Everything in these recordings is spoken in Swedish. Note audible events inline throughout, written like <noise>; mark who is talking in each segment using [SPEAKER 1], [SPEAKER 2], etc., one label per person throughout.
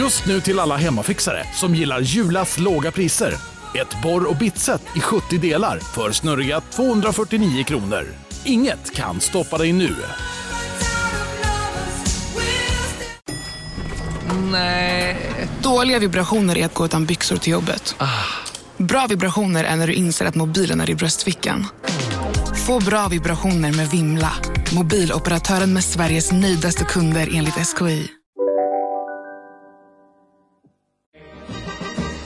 [SPEAKER 1] Just nu till alla hemmafixare som gillar Julas låga priser. Ett borr och bitset i 70 delar för snurriga 249 kronor. Inget kan stoppa dig nu.
[SPEAKER 2] Nej. Dåliga vibrationer är att gå utan byxor till jobbet. Bra vibrationer är när du inser att mobilen är i bröstfickan. Få bra vibrationer med Vimla. Mobiloperatören med Sveriges nöjdaste kunder enligt SKI.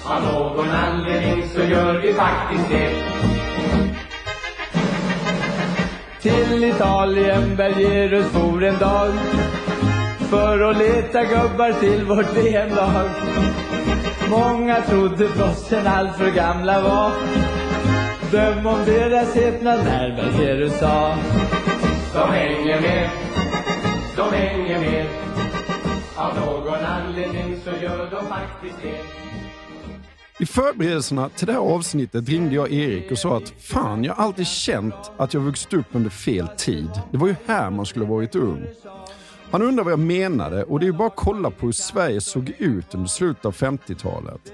[SPEAKER 3] Av någon anledning så gör vi faktiskt det. Till Italien, Bergerus for en dag för att leta gubbar till vårt VM-lag. Många trodde proffsen allt för gamla var. Döm om deras häpnad när Bergerus sa. De hänger med, de hänger med. Av någon anledning så gör de faktiskt det.
[SPEAKER 4] I förberedelserna till det här avsnittet ringde jag Erik och sa att fan, jag har alltid känt att jag vuxit upp under fel tid. Det var ju här man skulle ha varit ung. Han undrar vad jag menade och det är ju bara att kolla på hur Sverige såg ut under slutet av 50-talet.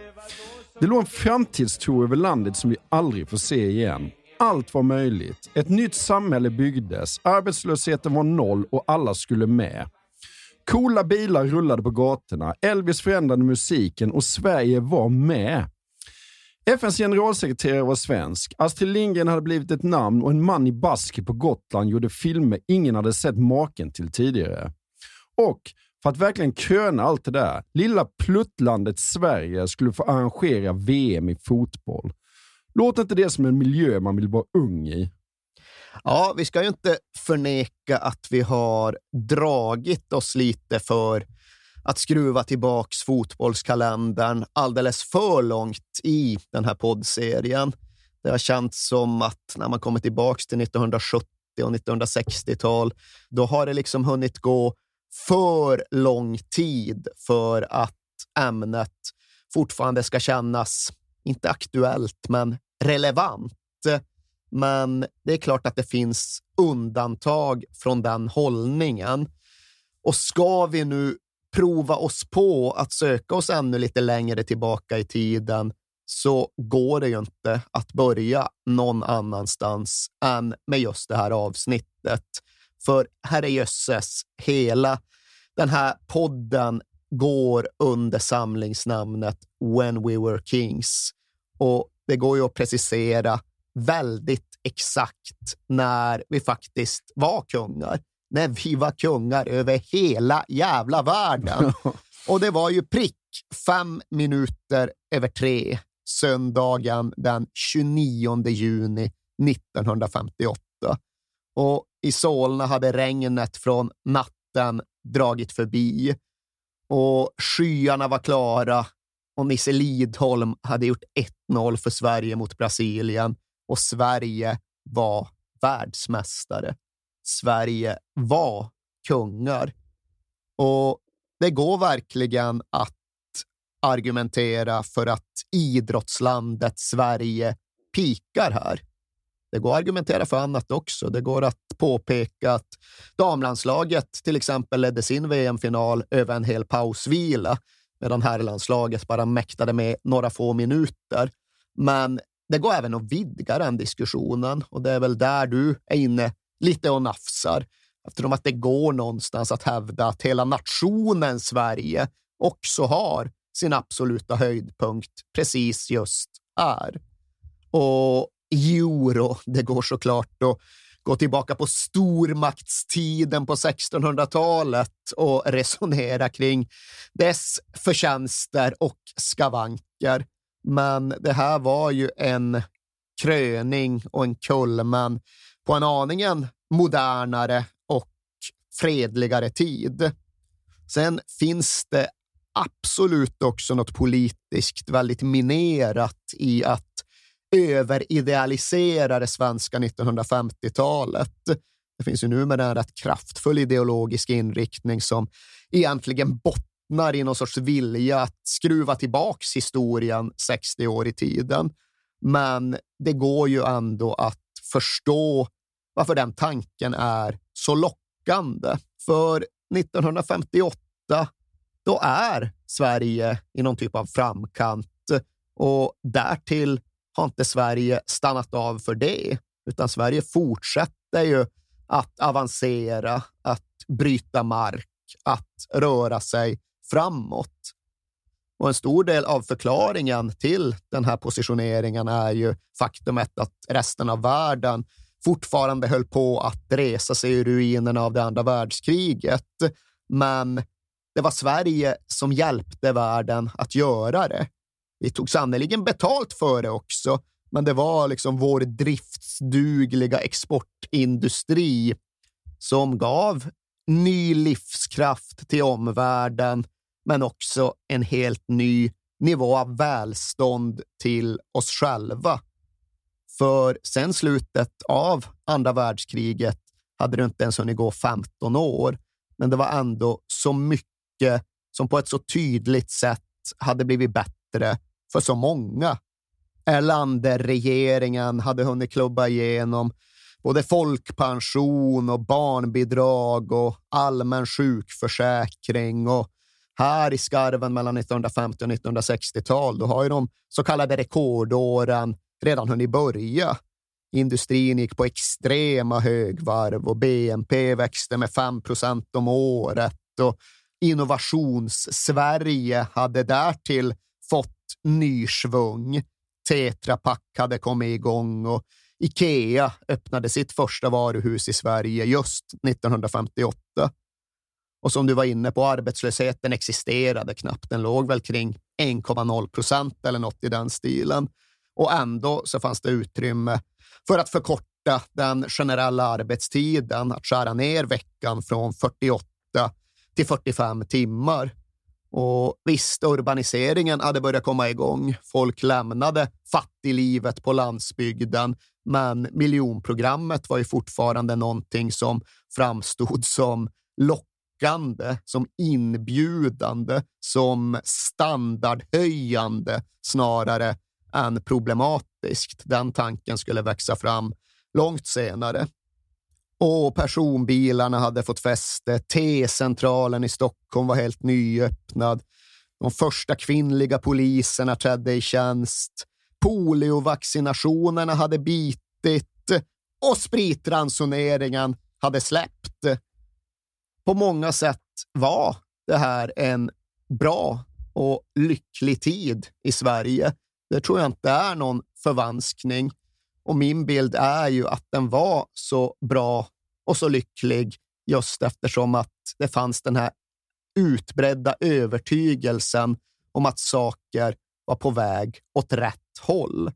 [SPEAKER 4] Det låg en framtidstro över landet som vi aldrig får se igen. Allt var möjligt. Ett nytt samhälle byggdes, arbetslösheten var noll och alla skulle med. Coola bilar rullade på gatorna, Elvis förändrade musiken och Sverige var med. FNs generalsekreterare var svensk, Astrid Lindgren hade blivit ett namn och en man i basker på Gotland gjorde filmer ingen hade sett maken till tidigare. Och för att verkligen kröna allt det där, lilla pluttlandet Sverige skulle få arrangera VM i fotboll. Låter inte det som en miljö man vill vara ung i?
[SPEAKER 5] Ja, vi ska ju inte förneka att vi har dragit oss lite för att skruva tillbaks fotbollskalendern alldeles för långt i den här poddserien. Det har känts som att när man kommer tillbaks till 1970 och 1960-tal, då har det liksom hunnit gå för lång tid för att ämnet fortfarande ska kännas, inte aktuellt, men relevant. Men det är klart att det finns undantag från den hållningen. Och ska vi nu prova oss på att söka oss ännu lite längre tillbaka i tiden så går det ju inte att börja någon annanstans än med just det här avsnittet. För herrejösses, hela den här podden går under samlingsnamnet When We Were Kings. Och det går ju att precisera väldigt exakt när vi faktiskt var kungar. När vi var kungar över hela jävla världen. <laughs> Och det var ju prick fem minuter över tre söndagen den 29 juni 1958. Och i Solna hade regnet från natten dragit förbi och skyarna var klara och Nisse Lidholm hade gjort 1-0 för Sverige mot Brasilien och Sverige var världsmästare. Sverige var kungar. Och det går verkligen att argumentera för att idrottslandet Sverige pikar här. Det går att argumentera för annat också. Det går att påpeka att damlandslaget till exempel ledde sin VM-final över en hel pausvila medan herrlandslaget bara mäktade med några få minuter. Men det går även att vidga den diskussionen och det är väl där du är inne lite och nafsar. Eftersom att det går någonstans att hävda att hela nationen Sverige också har sin absoluta höjdpunkt precis just är. Och euro, det går såklart att gå tillbaka på stormaktstiden på 1600-talet och resonera kring dess förtjänster och skavanker. Men det här var ju en kröning och en kulmen på en aningen modernare och fredligare tid. Sen finns det absolut också något politiskt väldigt minerat i att överidealisera det svenska 1950-talet. Det finns ju numera en rätt kraftfull ideologisk inriktning som egentligen bottnar i någon sorts vilja att skruva tillbaks historien 60 år i tiden. Men det går ju ändå att förstå varför den tanken är så lockande. För 1958 då är Sverige i någon typ av framkant och därtill har inte Sverige stannat av för det, utan Sverige fortsätter ju att avancera, att bryta mark, att röra sig framåt. Och en stor del av förklaringen till den här positioneringen är ju faktumet att resten av världen fortfarande höll på att resa sig ur ruinerna av det andra världskriget. Men det var Sverige som hjälpte världen att göra det. Vi tog sannerligen betalt för det också, men det var liksom vår driftsdugliga exportindustri som gav ny livskraft till omvärlden, men också en helt ny nivå av välstånd till oss själva. För sen slutet av andra världskriget hade det inte ens hunnit gå 15 år, men det var ändå så mycket som på ett så tydligt sätt hade blivit bättre för så många. Erlander-regeringen hade hunnit klubba igenom både folkpension och barnbidrag och allmän sjukförsäkring. Och här i skarven mellan 1950 och 1960-tal, då har ju de så kallade rekordåren redan hunnit börja. Industrin gick på extrema högvarv och BNP växte med 5 procent om året. Och Innovations-Sverige hade därtill fått ny svung. Tetra Pak hade kommit igång och Ikea öppnade sitt första varuhus i Sverige just 1958. Och som du var inne på, arbetslösheten existerade knappt. Den låg väl kring 1,0 procent eller något i den stilen. Och ändå så fanns det utrymme för att förkorta den generella arbetstiden, att skära ner veckan från 48 till 45 timmar. Och visst, urbaniseringen hade börjat komma igång. Folk lämnade fattiglivet på landsbygden, men miljonprogrammet var ju fortfarande någonting som framstod som lockande, som inbjudande, som standardhöjande snarare än problematiskt. Den tanken skulle växa fram långt senare. Och personbilarna hade fått fäste. T-centralen i Stockholm var helt nyöppnad. De första kvinnliga poliserna trädde i tjänst. Poliovaccinationerna hade bitit och spritransoneringen hade släppt. På många sätt var det här en bra och lycklig tid i Sverige. Det tror jag inte är någon förvanskning. Och min bild är ju att den var så bra och så lycklig just eftersom att det fanns den här utbredda övertygelsen om att saker var på väg åt rätt håll.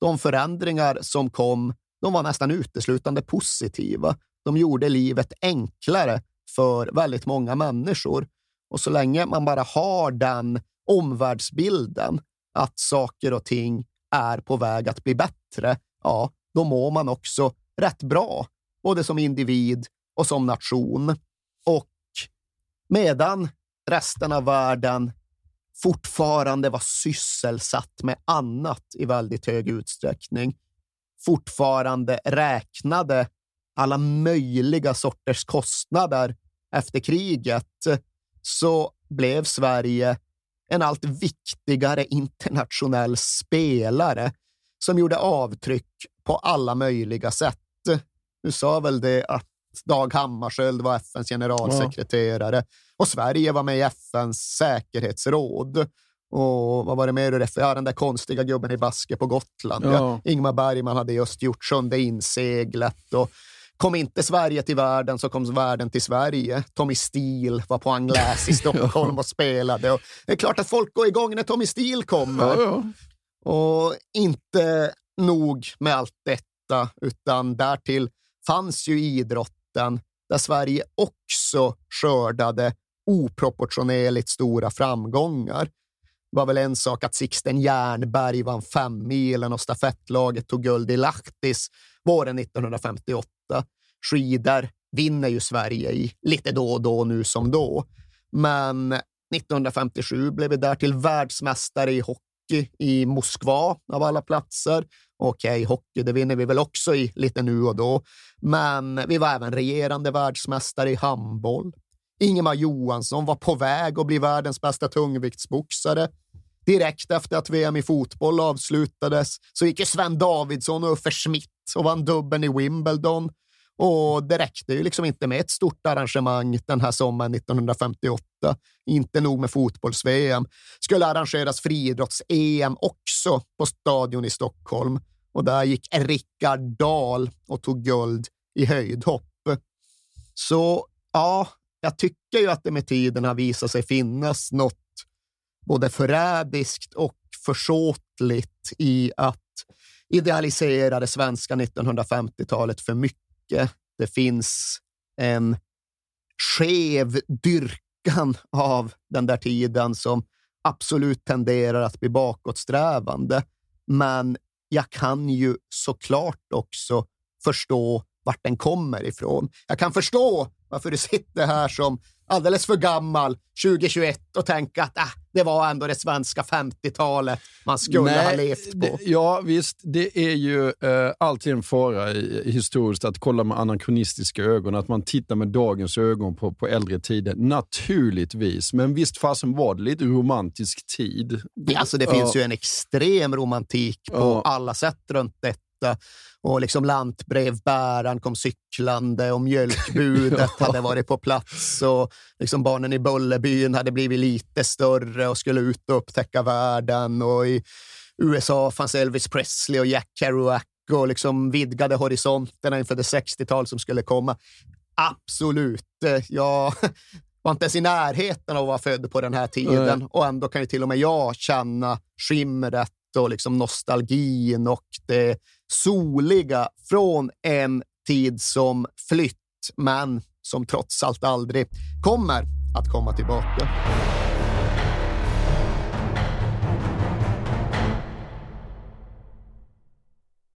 [SPEAKER 5] De förändringar som kom de var nästan uteslutande positiva. De gjorde livet enklare för väldigt många människor. Och så länge man bara har den omvärldsbilden att saker och ting är på väg att bli bättre, ja, då mår man också rätt bra, både som individ och som nation. Och medan resten av världen fortfarande var sysselsatt med annat i väldigt hög utsträckning, fortfarande räknade alla möjliga sorters kostnader efter kriget, så blev Sverige en allt viktigare internationell spelare som gjorde avtryck på alla möjliga sätt. Du sa väl det att Dag Hammarskjöld var FNs generalsekreterare ja. och Sverige var med i FNs säkerhetsråd. Och vad var det mer du Ja, den där konstiga gubben i baske på Gotland. Ja. Ja. Ingmar Bergman hade just gjort sjunde inseglet. Och Kom inte Sverige till världen så kom världen till Sverige. Tommy Steele var på Angläs i <laughs> Stockholm och spelade. Och det är klart att folk går igång när Tommy Steele kommer. Ja, ja. Och inte nog med allt detta, utan därtill fanns ju idrotten där Sverige också skördade oproportionerligt stora framgångar. Det var väl en sak att Sixten Jernberg vann femmilen och stafettlaget tog guld i Lahtis våren 1958. Skidor vinner ju Sverige i lite då och då nu som då. Men 1957 blev vi därtill världsmästare i hockey i Moskva av alla platser. Okej, okay, hockey, det vinner vi väl också i lite nu och då. Men vi var även regerande världsmästare i handboll. Ingemar Johansson var på väg att bli världens bästa tungviktsboxare. Direkt efter att VM i fotboll avslutades så gick ju Sven Davidsson och Uffe Schmidt och vann dubben i Wimbledon. Och det räckte ju liksom inte med ett stort arrangemang den här sommaren 1958. Inte nog med fotbolls-VM. Skulle arrangeras friidrotts-EM också på Stadion i Stockholm. Och där gick Rickard Dahl och tog guld i höjdhopp. Så ja, jag tycker ju att det med tiden har visat sig finnas något både förrädiskt och försåtligt i att idealisera det svenska 1950-talet för mycket. Det finns en skev dyrkan av den där tiden som absolut tenderar att bli bakåtsträvande. Men jag kan ju såklart också förstå vart den kommer ifrån. Jag kan förstå varför du sitter här som alldeles för gammal 2021 och tänker att äh, det var ändå det svenska 50-talet man skulle Nej, ha levt på.
[SPEAKER 4] Ja, visst. Det är ju eh, alltid en fara i, historiskt att kolla med anakronistiska ögon, att man tittar med dagens ögon på, på äldre tider. Naturligtvis, men visst fasen var det lite romantisk tid.
[SPEAKER 5] Det, alltså, det finns ju en extrem romantik på ja. alla sätt runt detta och liksom lantbrevbäraren kom cyklande och mjölkbudet <laughs> ja. hade varit på plats och liksom barnen i Bullerbyn hade blivit lite större och skulle ut och upptäcka världen. Och i USA fanns Elvis Presley och Jack Kerouac och liksom vidgade horisonterna inför det 60-tal som skulle komma. Absolut. Jag <laughs> var inte ens i närheten av att vara född på den här tiden mm. och ändå kan ju till och med jag känna skimret och liksom nostalgin och det soliga från en tid som flytt, men som trots allt aldrig kommer att komma tillbaka.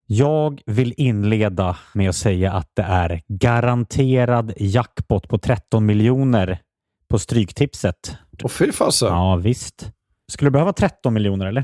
[SPEAKER 6] Jag vill inleda med att säga att det är garanterad jackpot på 13 miljoner på Stryktipset.
[SPEAKER 4] Och fy fasen.
[SPEAKER 6] Ja, visst. Skulle du behöva 13 miljoner eller?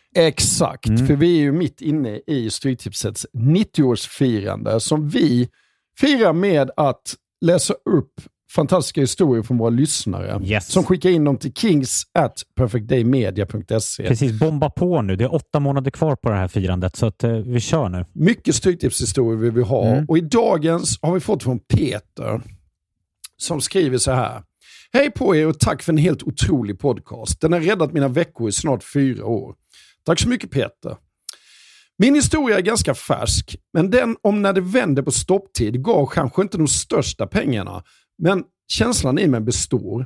[SPEAKER 4] Exakt, mm. för vi är ju mitt inne i Stryktipsets 90-årsfirande som vi firar med att läsa upp fantastiska historier från våra lyssnare
[SPEAKER 6] yes.
[SPEAKER 4] som skickar in dem till kings at perfectdaymedia.se.
[SPEAKER 6] Precis, bomba på nu. Det är åtta månader kvar på det här firandet så att, eh, vi kör nu.
[SPEAKER 4] Mycket Stryktipshistorier vill vi ha mm. och i dagens har vi fått från Peter som skriver så här. Hej på er och tack för en helt otrolig podcast. Den har räddat mina veckor i snart fyra år. Tack så mycket Peter. Min historia är ganska färsk, men den om när det vände på stopptid gav kanske inte de största pengarna. Men känslan i mig består.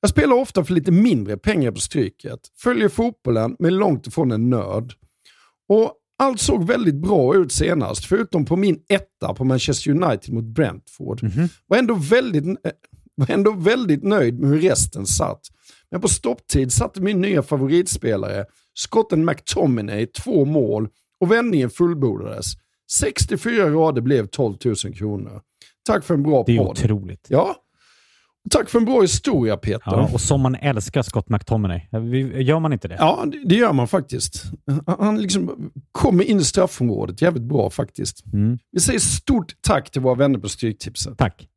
[SPEAKER 4] Jag spelar ofta för lite mindre pengar på Stryket, följer fotbollen men långt ifrån en nörd. Och allt såg väldigt bra ut senast, förutom på min etta på Manchester United mot Brentford. Mm -hmm. Var ändå väldigt, var ändå väldigt nöjd med hur resten satt. Men på stopptid satte min nya favoritspelare, skotten McTominay, två mål och vändningen fullbordades. 64 rader blev 12 000 kronor. Tack för en bra podd.
[SPEAKER 6] Det är podd. otroligt.
[SPEAKER 4] Ja. Tack för en bra historia Peter.
[SPEAKER 6] Ja, och som man älskar Scott McTominay. Gör man inte det?
[SPEAKER 4] Ja, det gör man faktiskt. Han liksom kommer in i straffområdet jävligt bra faktiskt. Mm. Vi säger stort tack till våra vänner på Stryktipset.
[SPEAKER 6] Tack.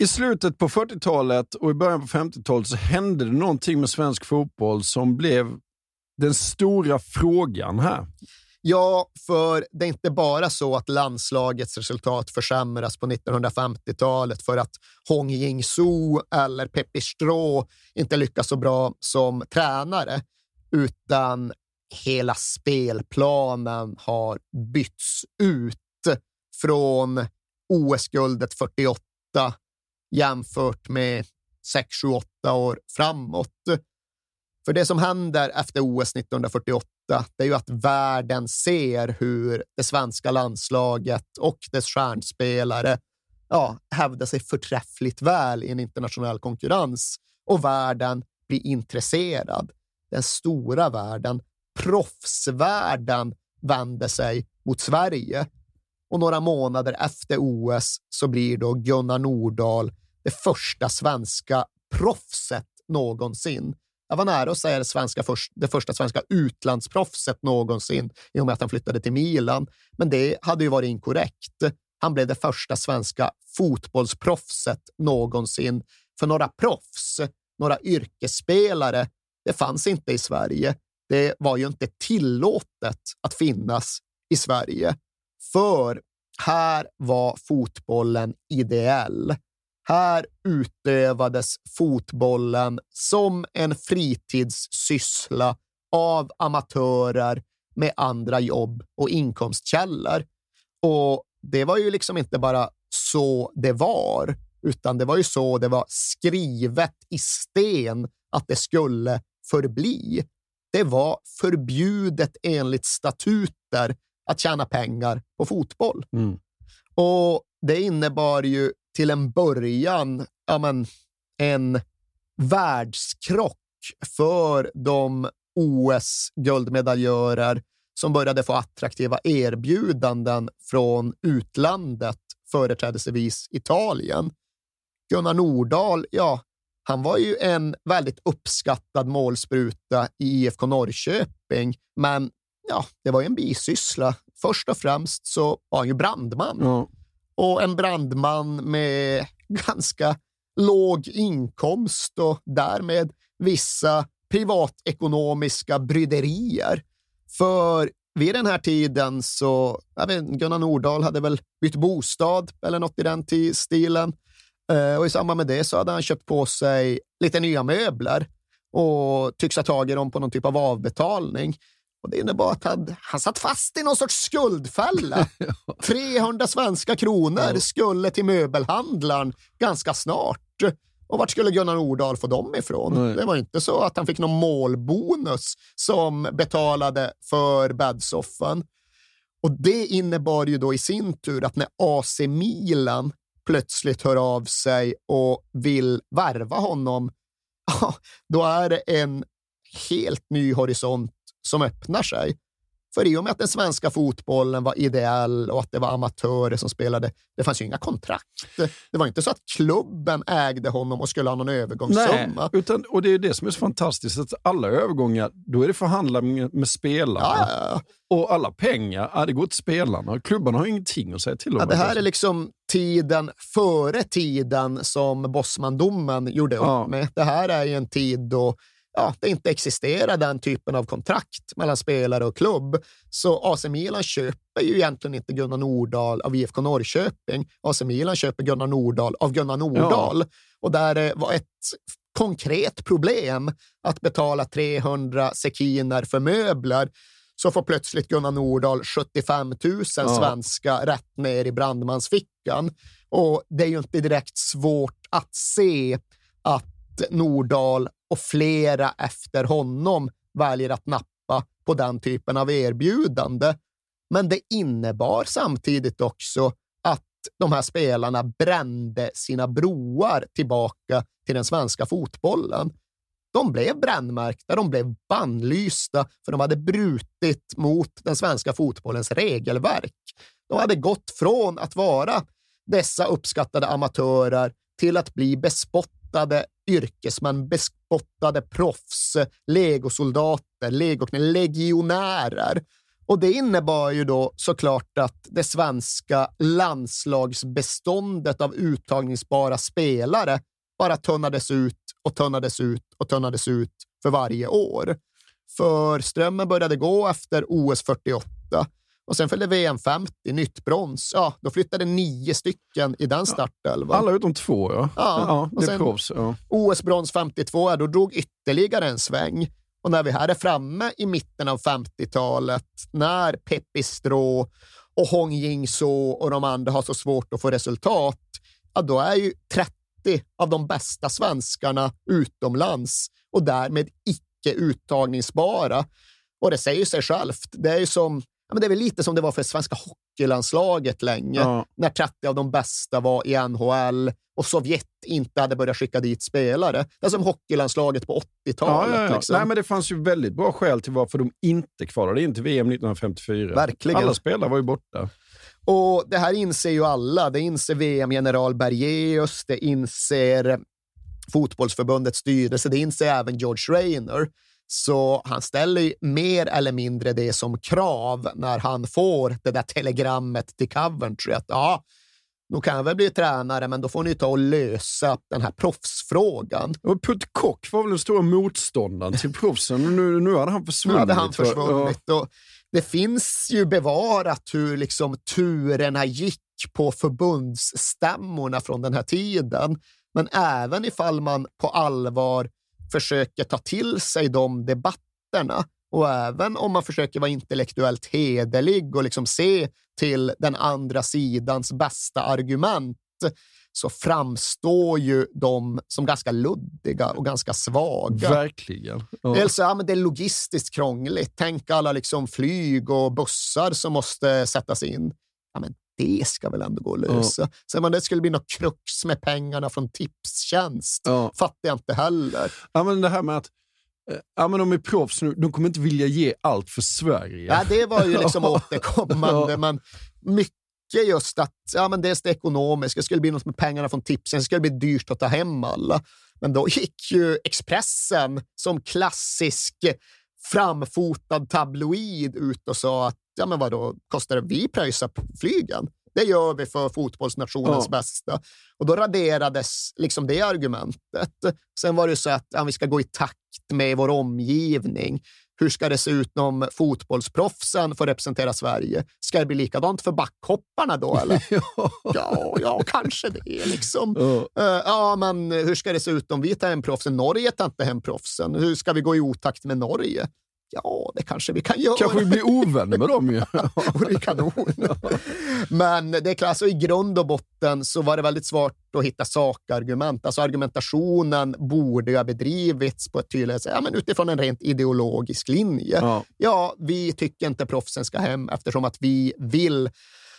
[SPEAKER 4] I slutet på 40-talet och i början på 50-talet så hände det någonting med svensk fotboll som blev den stora frågan här.
[SPEAKER 5] Ja, för det är inte bara så att landslagets resultat försämras på 1950-talet för att Hong Jing-Soo eller Peppi Strå inte lyckas så bra som tränare, utan hela spelplanen har bytts ut från OS-guldet 48 jämfört med 6, 7, 8 år framåt. För det som händer efter OS 1948, det är ju att världen ser hur det svenska landslaget och dess stjärnspelare ja, hävdar sig förträffligt väl i en internationell konkurrens och världen blir intresserad. Den stora världen, proffsvärlden, vänder sig mot Sverige. Och några månader efter OS så blir då Gunnar Nordahl det första svenska proffset någonsin. Jag var nära att säga det, svenska först, det första svenska utlandsproffset någonsin i och med att han flyttade till Milan. Men det hade ju varit inkorrekt. Han blev det första svenska fotbollsproffset någonsin. För några proffs, några yrkesspelare, det fanns inte i Sverige. Det var ju inte tillåtet att finnas i Sverige. För här var fotbollen ideell. Här utövades fotbollen som en fritidssyssla av amatörer med andra jobb och inkomstkällor. Och det var ju liksom inte bara så det var, utan det var ju så det var skrivet i sten att det skulle förbli. Det var förbjudet enligt statuter att tjäna pengar på fotboll.
[SPEAKER 4] Mm.
[SPEAKER 5] Och det innebar ju till en början ja, men, en världskrock för de OS-guldmedaljörer som började få attraktiva erbjudanden från utlandet, företrädesvis Italien. Gunnar Nordahl, ja, han var ju en väldigt uppskattad målspruta i IFK Norrköping, men ja, det var ju en bisyssla. Först och främst så var han ju brandman.
[SPEAKER 4] Ja.
[SPEAKER 5] Och en brandman med ganska låg inkomst och därmed vissa privatekonomiska bryderier. För vid den här tiden så, jag vet, Gunnar Nordahl hade väl bytt bostad eller något i den stilen. Eh, och i samband med det så hade han köpt på sig lite nya möbler och tycks ha tagit dem på någon typ av avbetalning. Och Det innebar att han, han satt fast i någon sorts skuldfälla. <laughs> 300 svenska kronor skulle till möbelhandlaren ganska snart. Och vart skulle Gunnar Nordahl få dem ifrån?
[SPEAKER 4] Nej.
[SPEAKER 5] Det var inte så att han fick någon målbonus som betalade för bäddsoffan. Och det innebar ju då i sin tur att när AC Milan plötsligt hör av sig och vill värva honom, <laughs> då är det en helt ny horisont som öppnar sig. För i och med att den svenska fotbollen var ideell och att det var amatörer som spelade, det fanns ju inga kontrakt. Det var inte så att klubben ägde honom och skulle ha någon
[SPEAKER 4] Nej,
[SPEAKER 5] övergångssumma.
[SPEAKER 4] utan, och det är det som är så fantastiskt, att alla övergångar, då är det förhandla med, spelarna.
[SPEAKER 5] Ja.
[SPEAKER 4] Och alla pengar, ja, det går till spelarna. Klubbarna har ingenting att säga till om.
[SPEAKER 5] Ja, det här är liksom tiden före tiden som Bosmandomen gjorde upp
[SPEAKER 4] Ja.
[SPEAKER 5] med. Det här är ju en tid då ja, det inte existerar den typen av kontrakt mellan spelare och klubb. Så AC Milan köper ju egentligen inte Gunnar Nordahl av IFK Norrköping. AC Milan köper Gunnar Nordahl av Gunnar Nordahl. Och där det var ett konkret problem att betala 300 sekiner för möbler så får plötsligt Gunnar Nordahl 75 000 svenska rätt ner i brandmansfickan. Och det är ju inte direkt svårt att se att Nordahl och flera efter honom väljer att nappa på den typen av erbjudande. Men det innebar samtidigt också att de här spelarna brände sina broar tillbaka till den svenska fotbollen. De blev brännmärkta, de blev bannlysta för de hade brutit mot den svenska fotbollens regelverk. De hade gått från att vara dessa uppskattade amatörer till att bli bespottade yrkesmän, bespottade proffs, legosoldater, legoknä- legionärer. Och det innebar ju då såklart att det svenska landslagsbeståndet av uttagningsbara spelare bara tunnades ut och tunnades ut och tunnades ut för varje år. För strömmen började gå efter OS 48 och sen följde VM 50, nytt brons. Ja, då flyttade nio stycken i den startelvan.
[SPEAKER 4] Alla utom två, ja.
[SPEAKER 5] Ja,
[SPEAKER 4] det
[SPEAKER 5] och
[SPEAKER 4] är
[SPEAKER 5] sen-
[SPEAKER 4] proffs. Ja.
[SPEAKER 5] OS-brons 52, då drog ytterligare en sväng. Och när vi här är framme i mitten av 50-talet, när Pepistro och Hong Jing-So och de andra har så svårt att få resultat, ja, då är ju 30 av de bästa svenskarna utomlands och därmed icke uttagningsbara. Och det säger sig självt. Det är ju som Ja, men det är väl lite som det var för svenska hockeylandslaget länge, ja. när 30 av de bästa var i NHL och Sovjet inte hade börjat skicka dit spelare. Det är som hockeylandslaget på 80-talet. Ja, ja,
[SPEAKER 4] liksom. Nej, men det fanns ju väldigt bra skäl till varför de inte kvalade in till VM 1954.
[SPEAKER 5] Verkligen.
[SPEAKER 4] Alla spelare var ju borta.
[SPEAKER 5] Och Det här inser ju alla. Det inser VM-general Bergeus, det inser fotbollsförbundets styrelse, det inser även George Rayner. Så han ställer mer eller mindre det som krav när han får det där telegrammet till Coventry att ja, nu kan jag väl bli tränare, men då får ni ta och lösa den här proffsfrågan.
[SPEAKER 4] Och Putt Kock var väl den stora motståndaren till proffsen. Nu, nu hade han försvunnit. Nu
[SPEAKER 5] hade han försvunnit. Ja. Och det finns ju bevarat hur liksom turerna gick på förbundsstämmorna från den här tiden. Men även ifall man på allvar försöker ta till sig de debatterna och även om man försöker vara intellektuellt hederlig och liksom se till den andra sidans bästa argument så framstår ju de som ganska luddiga och ganska svaga.
[SPEAKER 4] Verkligen.
[SPEAKER 5] Ja. Dels ja, men det är logistiskt krångligt. Tänk alla liksom flyg och bussar som måste sättas in. Ja, men det ska väl ändå gå att lösa. Ja. Sen om det skulle bli något krux med pengarna från Tipstjänst ja. fattar jag inte heller.
[SPEAKER 4] Ja, men det här med att eh, Ja, men de är proffs nu. De kommer inte vilja ge allt för Sverige.
[SPEAKER 5] Ja, det var ju liksom <laughs> återkommande. ja. Men mycket just att ja, men dels det ekonomiska, det skulle bli något med pengarna från tipsen, det skulle bli dyrt att ta hem alla. Men då gick ju Expressen som klassisk framfotad tabloid ut och sa att ja, men vadå, kostar det? Vi pröjsar flygen. Det gör vi för fotbollsnationens ja. bästa. Och då raderades liksom det argumentet. Sen var det så att ja, vi ska gå i takt med vår omgivning. Hur ska det se ut om fotbollsproffsen får representera Sverige? Ska det bli likadant för backhopparna då? Eller? <laughs> ja. ja, kanske det. Liksom. Ja. Uh, ja, men hur ska det se ut om vi tar hem proffsen? Norge tar inte hem proffsen. Hur ska vi gå i otakt med Norge? Ja, det kanske vi kan göra.
[SPEAKER 4] Kanske vi blir ovänner med dem ju. <laughs>
[SPEAKER 5] det är kanon. Men det är klart, alltså, i grund och botten så var det väldigt svårt att hitta sakargument. Alltså argumentationen borde ha bedrivits på ett tydligare sätt, ja, men utifrån en rent ideologisk linje. Ja. ja, vi tycker inte proffsen ska hem eftersom att vi vill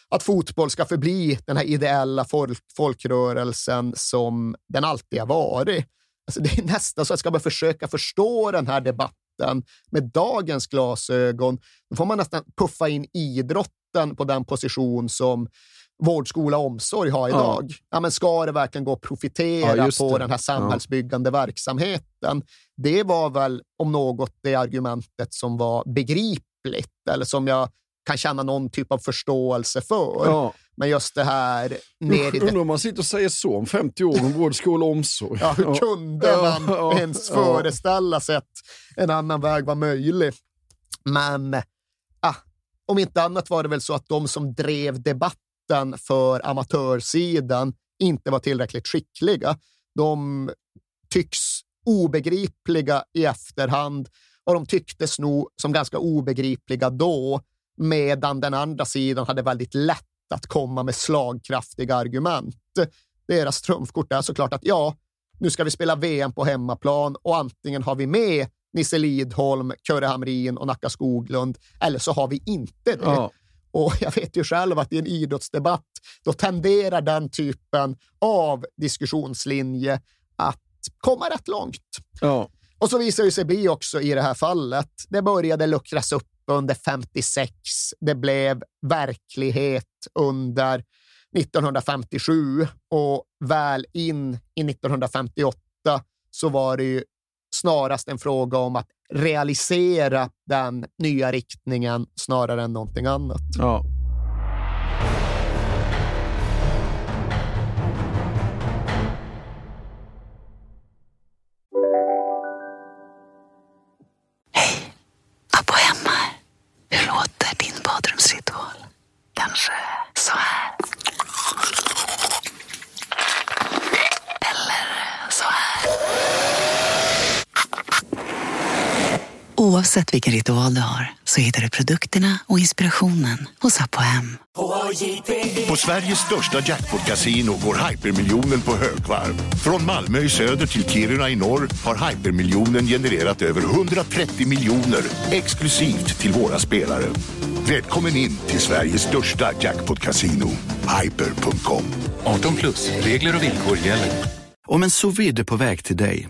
[SPEAKER 5] att fotboll ska förbli den här ideella folk folkrörelsen som den alltid har varit. Alltså det är nästan så att ska man försöka förstå den här debatten idrotten med dagens glasögon, då får man nästan puffa in idrotten på den position som vård, skola och omsorg har idag. Ja. ja. men ska det verkligen gå att profitera ja, på den här samhällsbyggande ja. verksamheten? Det var väl om något det argumentet som var begripligt eller som jag kan känna någon typ av förståelse för. Ja. Men just det här...
[SPEAKER 4] Ner i Undrar om man sitter och säger så om 50 år om vård, skola och omsorg.
[SPEAKER 5] Ja, hur kunde man ja, ens föreställa sig att en annan väg var möjlig? Men ah, om inte annat var det väl så att de som drev debatten för amatörsidan inte var tillräckligt skickliga. De tycks obegripliga i efterhand och de tycktes nog som ganska obegripliga då medan den andra sidan hade väldigt lätt att komma med slagkraftiga argument. Deras trumfkort är såklart att ja, nu ska vi spela VM på hemmaplan och antingen har vi med Nisse Lidholm, Kurre Hamrin och Nacka Skoglund eller så har vi inte det. Ja. Och jag vet ju själv att i en idrottsdebatt, då tenderar den typen av diskussionslinje att komma rätt långt. Ja. Och så visar det sig bli också i det här fallet. Det började luckras upp under 56. Det blev verklighet under 1957 och väl in i 1958 så var det ju snarast en fråga om att realisera den nya riktningen snarare än någonting annat. Ja.
[SPEAKER 7] Oavsett vilken ritual du har så hittar du produkterna och inspirationen hos Apohem.
[SPEAKER 8] På Sveriges största jackpot-kasino går hypermiljonen på högvarv. Från Malmö i söder till Kiruna i norr har hypermiljonen genererat över 130 miljoner exklusivt till våra spelare. Välkommen in till Sveriges största jackpot-kasino, hyper.com.
[SPEAKER 9] 18 plus, regler och villkor gäller.
[SPEAKER 10] Om en sous är på väg till dig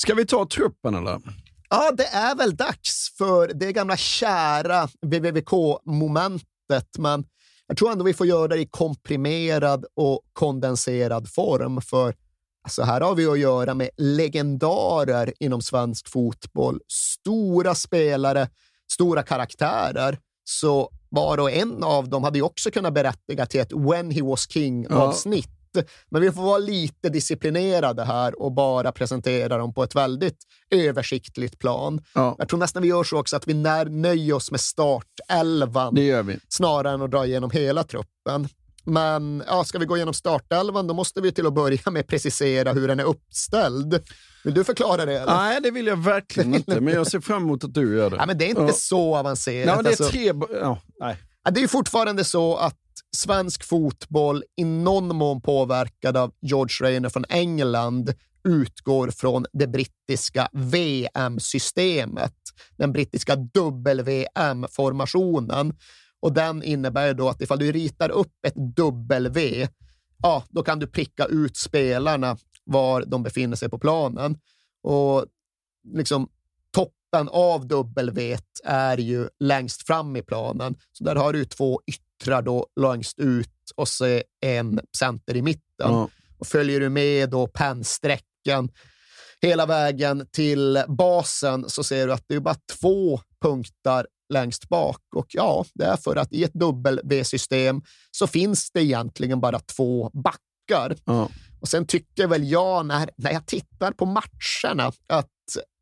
[SPEAKER 4] Ska vi ta truppen eller?
[SPEAKER 5] Ja, det är väl dags för det gamla kära VVVK-momentet, men jag tror ändå vi får göra det i komprimerad och kondenserad form, för alltså här har vi att göra med legendarer inom svensk fotboll. Stora spelare, stora karaktärer. Så var och en av dem hade ju också kunnat berättiga till ett When he was king-avsnitt. Men vi får vara lite disciplinerade här och bara presentera dem på ett väldigt översiktligt plan.
[SPEAKER 4] Ja.
[SPEAKER 5] Jag tror nästan vi gör så också att vi när, nöjer oss med startelvan
[SPEAKER 4] Det gör vi.
[SPEAKER 5] snarare än att dra igenom hela truppen. Men ja, ska vi gå igenom startelvan, då måste vi till att börja med precisera hur den är uppställd. Vill du förklara det? Eller?
[SPEAKER 4] Nej, det vill jag verkligen inte, men jag ser fram emot att du gör det.
[SPEAKER 5] Ja, men det är inte
[SPEAKER 4] Ja.
[SPEAKER 5] så avancerat.
[SPEAKER 4] Nej, det är
[SPEAKER 5] alltså.
[SPEAKER 4] tre... Ja, nej.
[SPEAKER 5] Det är fortfarande så att svensk fotboll i någon mån påverkad av George Rayner från England utgår från det brittiska VM-systemet, den brittiska WM-formationen. Och den innebär då att ifall du ritar upp ett W, ja, då kan du pricka ut spelarna var de befinner sig på planen. Och liksom toppen av W är ju längst fram i planen. Så där har du två ytterligare yttrar då längst ut och så en center i mitten.
[SPEAKER 4] Ja.
[SPEAKER 5] Och följer du med då pennsträcken hela vägen till basen så ser du att det är bara två punkter längst bak. Och ja, det är för att i ett W-system så finns det egentligen bara två backar.
[SPEAKER 4] Ja.
[SPEAKER 5] Och sen tycker väl jag när, när jag tittar på matcherna att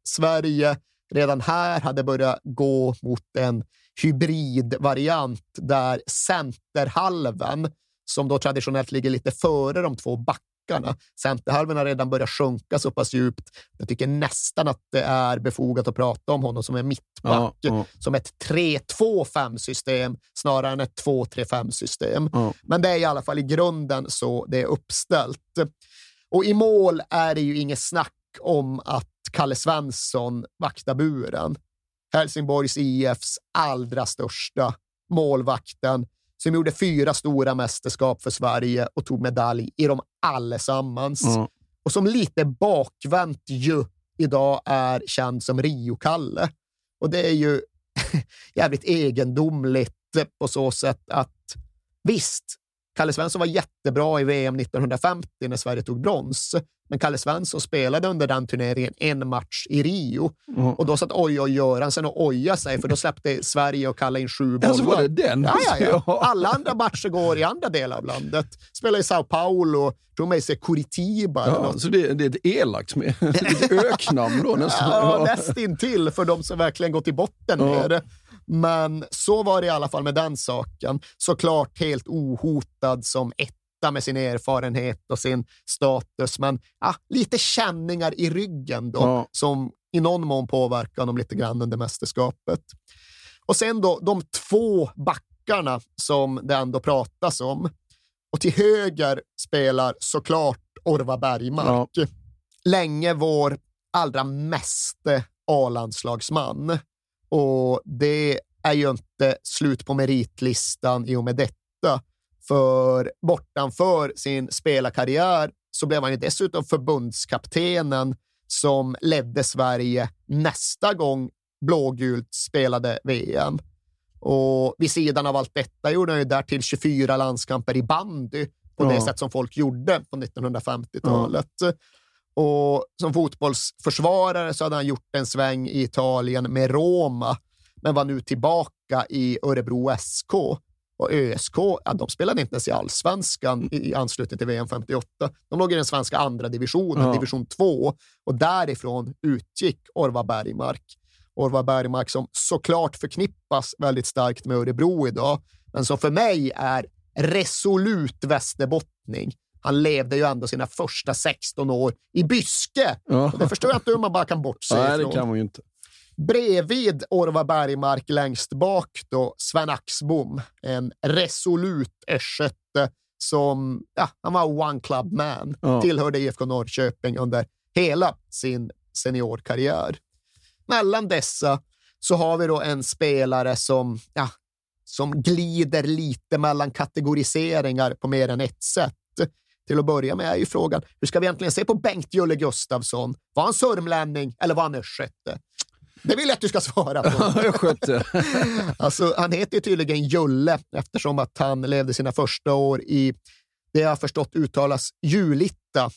[SPEAKER 5] Sverige redan här hade börjat gå mot en hybridvariant där centerhalvan, som då traditionellt ligger lite före de två backarna, centerhalvan har redan börjat sjunka så pass djupt. Jag tycker nästan att det är befogat att prata om honom som en mittback,
[SPEAKER 4] Ja, ja.
[SPEAKER 5] som ett 3-2-5-system snarare än ett 2-3-5-system.
[SPEAKER 4] Ja.
[SPEAKER 5] Men det är i alla fall i grunden så det är uppställt. Och i mål är det ju inget snack om att Kalle Svensson vaktar buren. Helsingborgs IFs allra största målvakten som gjorde fyra stora mästerskap för Sverige och tog medalj i dem allesammans.
[SPEAKER 4] Ja.
[SPEAKER 5] Och som lite bakvänt ju idag är känd som Rio-Kalle. Och det är ju <laughs> jävligt egendomligt på så sätt att visst, Kalle Svensson var jättebra i VM 1950 när Sverige tog brons, men Kalle Svensson spelade under den turneringen en match i Rio.
[SPEAKER 4] Ja.
[SPEAKER 5] Och då satt Oj Oj Göransson och ojade sig, för då släppte Sverige och Kalle in sju bollar.
[SPEAKER 4] Alltså var det den?
[SPEAKER 5] Ja, ja, ja. <laughs> Alla andra matcher går i andra delar av landet. Spelar i Sao Paulo, tror mig sig Curitiba.
[SPEAKER 4] Ja, så det, det är ett elakt med <laughs> ett öknamn då nästan. <laughs>
[SPEAKER 5] Ja, nästintill för de som verkligen går till botten
[SPEAKER 4] Ja.
[SPEAKER 5] med det. Men så var det i alla fall med den saken. Såklart helt ohotad som etta med sin erfarenhet och sin status, men ja, lite känningar i ryggen då,
[SPEAKER 4] Ja.
[SPEAKER 5] som i någon mån påverkar honom lite grann under mästerskapet. Och sen då de två backarna som det ändå pratas om. Och till höger spelar såklart Orvar Bergmark. Länge vår allra meste A-landslagsman. Och det är ju inte slut på meritlistan i och med detta. För bortanför sin spelarkarriär så blev han ju dessutom förbundskaptenen som ledde Sverige nästa gång blågult spelade VM. Och vid sidan av allt detta gjorde han ju därtill 24 landskamper i bandy på det
[SPEAKER 4] Ja.
[SPEAKER 5] sätt som folk gjorde på 1950-talet. Och som fotbollsförsvarare så hade han gjort en sväng i Italien med Roma, men var nu tillbaka i Örebro SK. Och ÖSK, ja, de spelade inte ens i allsvenskan i anslutning till VM 58. De låg i den svenska andra divisionen,
[SPEAKER 4] Ja.
[SPEAKER 5] division 2, och därifrån utgick Orvar Bergmark. Orvar Bergmark som såklart förknippas väldigt starkt med Örebro idag, men som för mig är resolut västerbottning. Han levde ju ändå sina första 16 år i Byske.
[SPEAKER 4] Ja.
[SPEAKER 5] Och det förstår jag inte hur man bara kan bortse
[SPEAKER 4] Nej, det
[SPEAKER 5] ifrån.
[SPEAKER 4] kan man ju inte.
[SPEAKER 5] Bredvid Orvar Bergmark längst bak då Sven Axbom, en resolut östgöte som ja, han var one club man,
[SPEAKER 4] Ja.
[SPEAKER 5] tillhörde IFK Norrköping under hela sin seniorkarriär. Mellan dessa så har vi då en spelare som, ja, som glider lite mellan kategoriseringar på mer än ett sätt. Till att börja med är ju frågan, hur ska vi egentligen se på Bengt Julle Gustafsson? Var han sörmlänning eller var han östgöte? Det vill jag att du ska svara på. <laughs>
[SPEAKER 4] Jag skötte. <laughs>
[SPEAKER 5] Alltså, han heter ju tydligen Julle eftersom att han levde sina första år i, det jag förstått uttalas, Julitta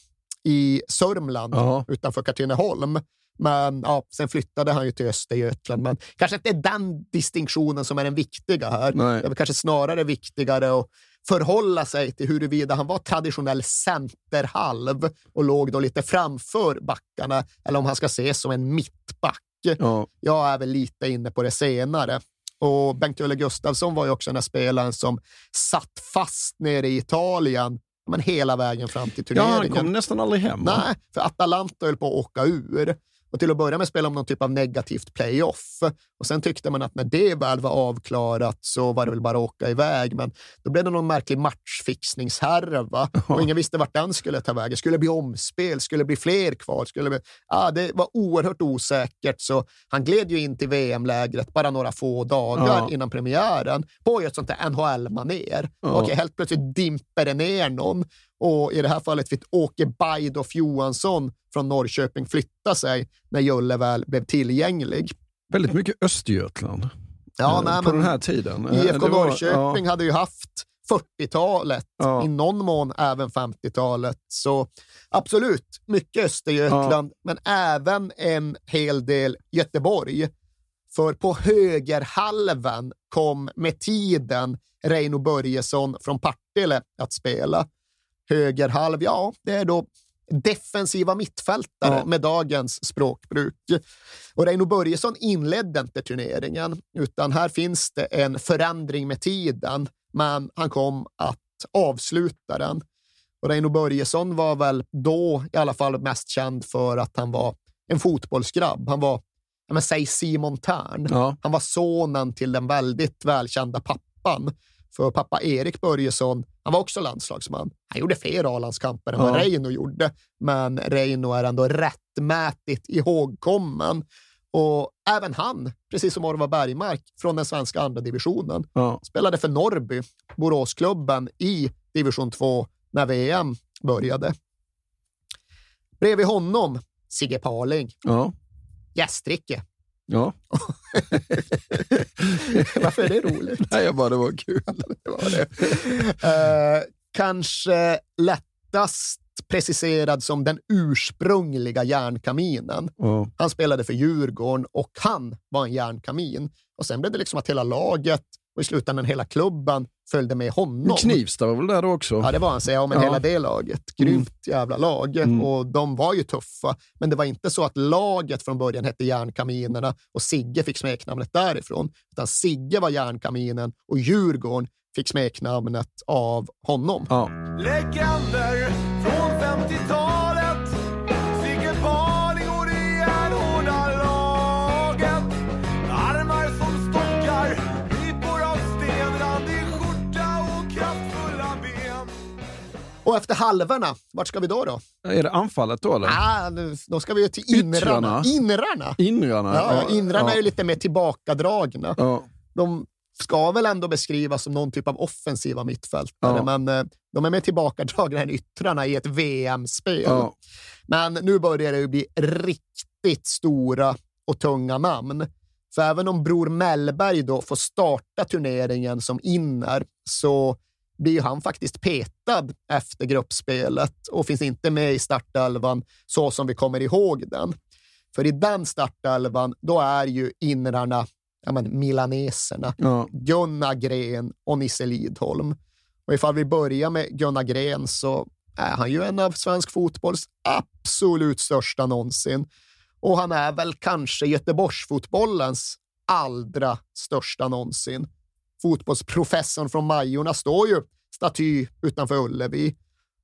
[SPEAKER 5] i Sörmland
[SPEAKER 4] Ja.
[SPEAKER 5] utanför Katrineholm. Men ja, sen flyttade han ju till Östergötland. Men kanske inte är den distinktionen som är den viktiga här.
[SPEAKER 4] Nej.
[SPEAKER 5] Det är kanske snarare viktigare att förhålla sig till huruvida han var traditionell centerhalv och låg då lite framför backarna eller om han ska ses som en mittback.
[SPEAKER 4] Ja.
[SPEAKER 5] Jag är väl lite inne på det senare. Och Bengt-Olle Gustafsson var ju också den här spelaren som satt fast nere i Italien men hela vägen fram till
[SPEAKER 4] ja,
[SPEAKER 5] turneringen.
[SPEAKER 4] han kom nästan aldrig hem. va?
[SPEAKER 5] Nej, för Atalanta höll på att åka ur. Och till att börja med spelade de någon typ av negativt playoff. Och sen tyckte man att när det väl var avklarat så var det väl bara att åka iväg. Men då blev det någon märklig matchfixningshärva <laughs> och ingen visste vart den skulle ta vägen. Skulle det bli omspel? Skulle det bli fler kvar? Skulle det, bli... ah, det var oerhört osäkert, så han gled ju in till VM-lägret bara några få dagar
[SPEAKER 4] Ja.
[SPEAKER 5] innan premiären på ett sånt där NHL-manér.
[SPEAKER 4] Ja.
[SPEAKER 5] Okej, helt plötsligt dimper det ner någon och i det här fallet fick Åke Bajdoff Johansson från Norrköping flytta sig när Julle väl blev tillgänglig.
[SPEAKER 4] Väldigt mycket Östergötland
[SPEAKER 5] Ja,
[SPEAKER 4] eh,
[SPEAKER 5] nej,
[SPEAKER 4] på den här tiden. Eh,
[SPEAKER 5] IFK
[SPEAKER 4] var-
[SPEAKER 5] Norrköping hade ju haft 40-talet,
[SPEAKER 4] Ja.
[SPEAKER 5] i någon mån även 50-talet. Så absolut, mycket Östergötland, men även en hel del Göteborg. För på högerhalvan kom med tiden Reino Börjesson från Partille att spela. Högerhalv, ja, det är då defensiva mittfältare
[SPEAKER 4] Ja.
[SPEAKER 5] med dagens språkbruk. Och Reino Börjesson inledde inte turneringen, utan här finns det en förändring med tiden, men han kom att avsluta den. Och Reino Börjesson var väl då i alla fall mest känd för att han var en fotbollsgrabb. Han var, men säg Simon Tern.
[SPEAKER 4] Ja.
[SPEAKER 5] Han var sonen till den väldigt välkända pappan. För pappa Erik Börjesson, han var också landslagsman. Han gjorde fler A-landskamper än vad
[SPEAKER 4] Ja.
[SPEAKER 5] Reino gjorde, men Reino är ändå rättmätigt ihågkommen. Och även han, precis som Orvar Bergmark, från den svenska andra divisionen,
[SPEAKER 4] Ja.
[SPEAKER 5] spelade för Norrby, Boråsklubben, i division 2 när VM började. Bredvid honom, Sigge Parling,
[SPEAKER 4] Ja.
[SPEAKER 5] gästricke.
[SPEAKER 4] Ja. <laughs>
[SPEAKER 5] Varför är det roligt?
[SPEAKER 4] Nej, jag bara, det var kul. <laughs>
[SPEAKER 5] det var det. Eh, kanske lättast preciserad som den ursprungliga järnkaminen.
[SPEAKER 4] Ja.
[SPEAKER 5] Han spelade för Djurgården och han var en järnkamin. Och sen blev det liksom att hela laget och i slutändan hela klubben följde med honom.
[SPEAKER 4] Knivsta var väl där då också?
[SPEAKER 5] Ja, det var han, säger jag, men
[SPEAKER 4] Ja.
[SPEAKER 5] hela det laget. Grymt jävla lag.
[SPEAKER 4] Mm.
[SPEAKER 5] Och de var ju tuffa, men det var inte så att laget från början hette Järnkaminerna och Sigge fick smeknamnet därifrån. Utan Sigge var Järnkaminen och Djurgården fick smeknamnet av honom.
[SPEAKER 4] Ja.
[SPEAKER 11] Legender från 50-talet Och
[SPEAKER 5] efter halvorna, vart ska vi då? då?
[SPEAKER 4] Är det anfallet då eller?
[SPEAKER 5] Ah, nu, då ska vi ju till inrarna.
[SPEAKER 4] Yttrarna.
[SPEAKER 5] Inrarna?
[SPEAKER 4] Inrarna?
[SPEAKER 5] Ja, inrarna
[SPEAKER 4] ja.
[SPEAKER 5] är ju lite mer tillbakadragna.
[SPEAKER 4] Ja.
[SPEAKER 5] De ska väl ändå beskrivas som någon typ av offensiva mittfältare,
[SPEAKER 4] Ja.
[SPEAKER 5] men eh, de är mer tillbakadragna än yttrarna i ett VM-spel.
[SPEAKER 4] Ja.
[SPEAKER 5] Men nu börjar det ju bli riktigt stora och tunga namn. För även om Bror Mellberg då får starta turneringen som inner så blir han faktiskt petad efter gruppspelet och finns inte med i startelvan så som vi kommer ihåg den. För i den startelvan, då är ju inrarna ja, men, milaneserna.
[SPEAKER 4] Ja.
[SPEAKER 5] Gunnar Gren och Nisse Lidholm. Och ifall vi börjar med Gunnar Gren så är han ju en av svensk fotbolls absolut största någonsin. Och han är väl kanske Göteborgsfotbollens allra största någonsin. Fotbollsprofessorn från Majorna står ju staty utanför Ullevi.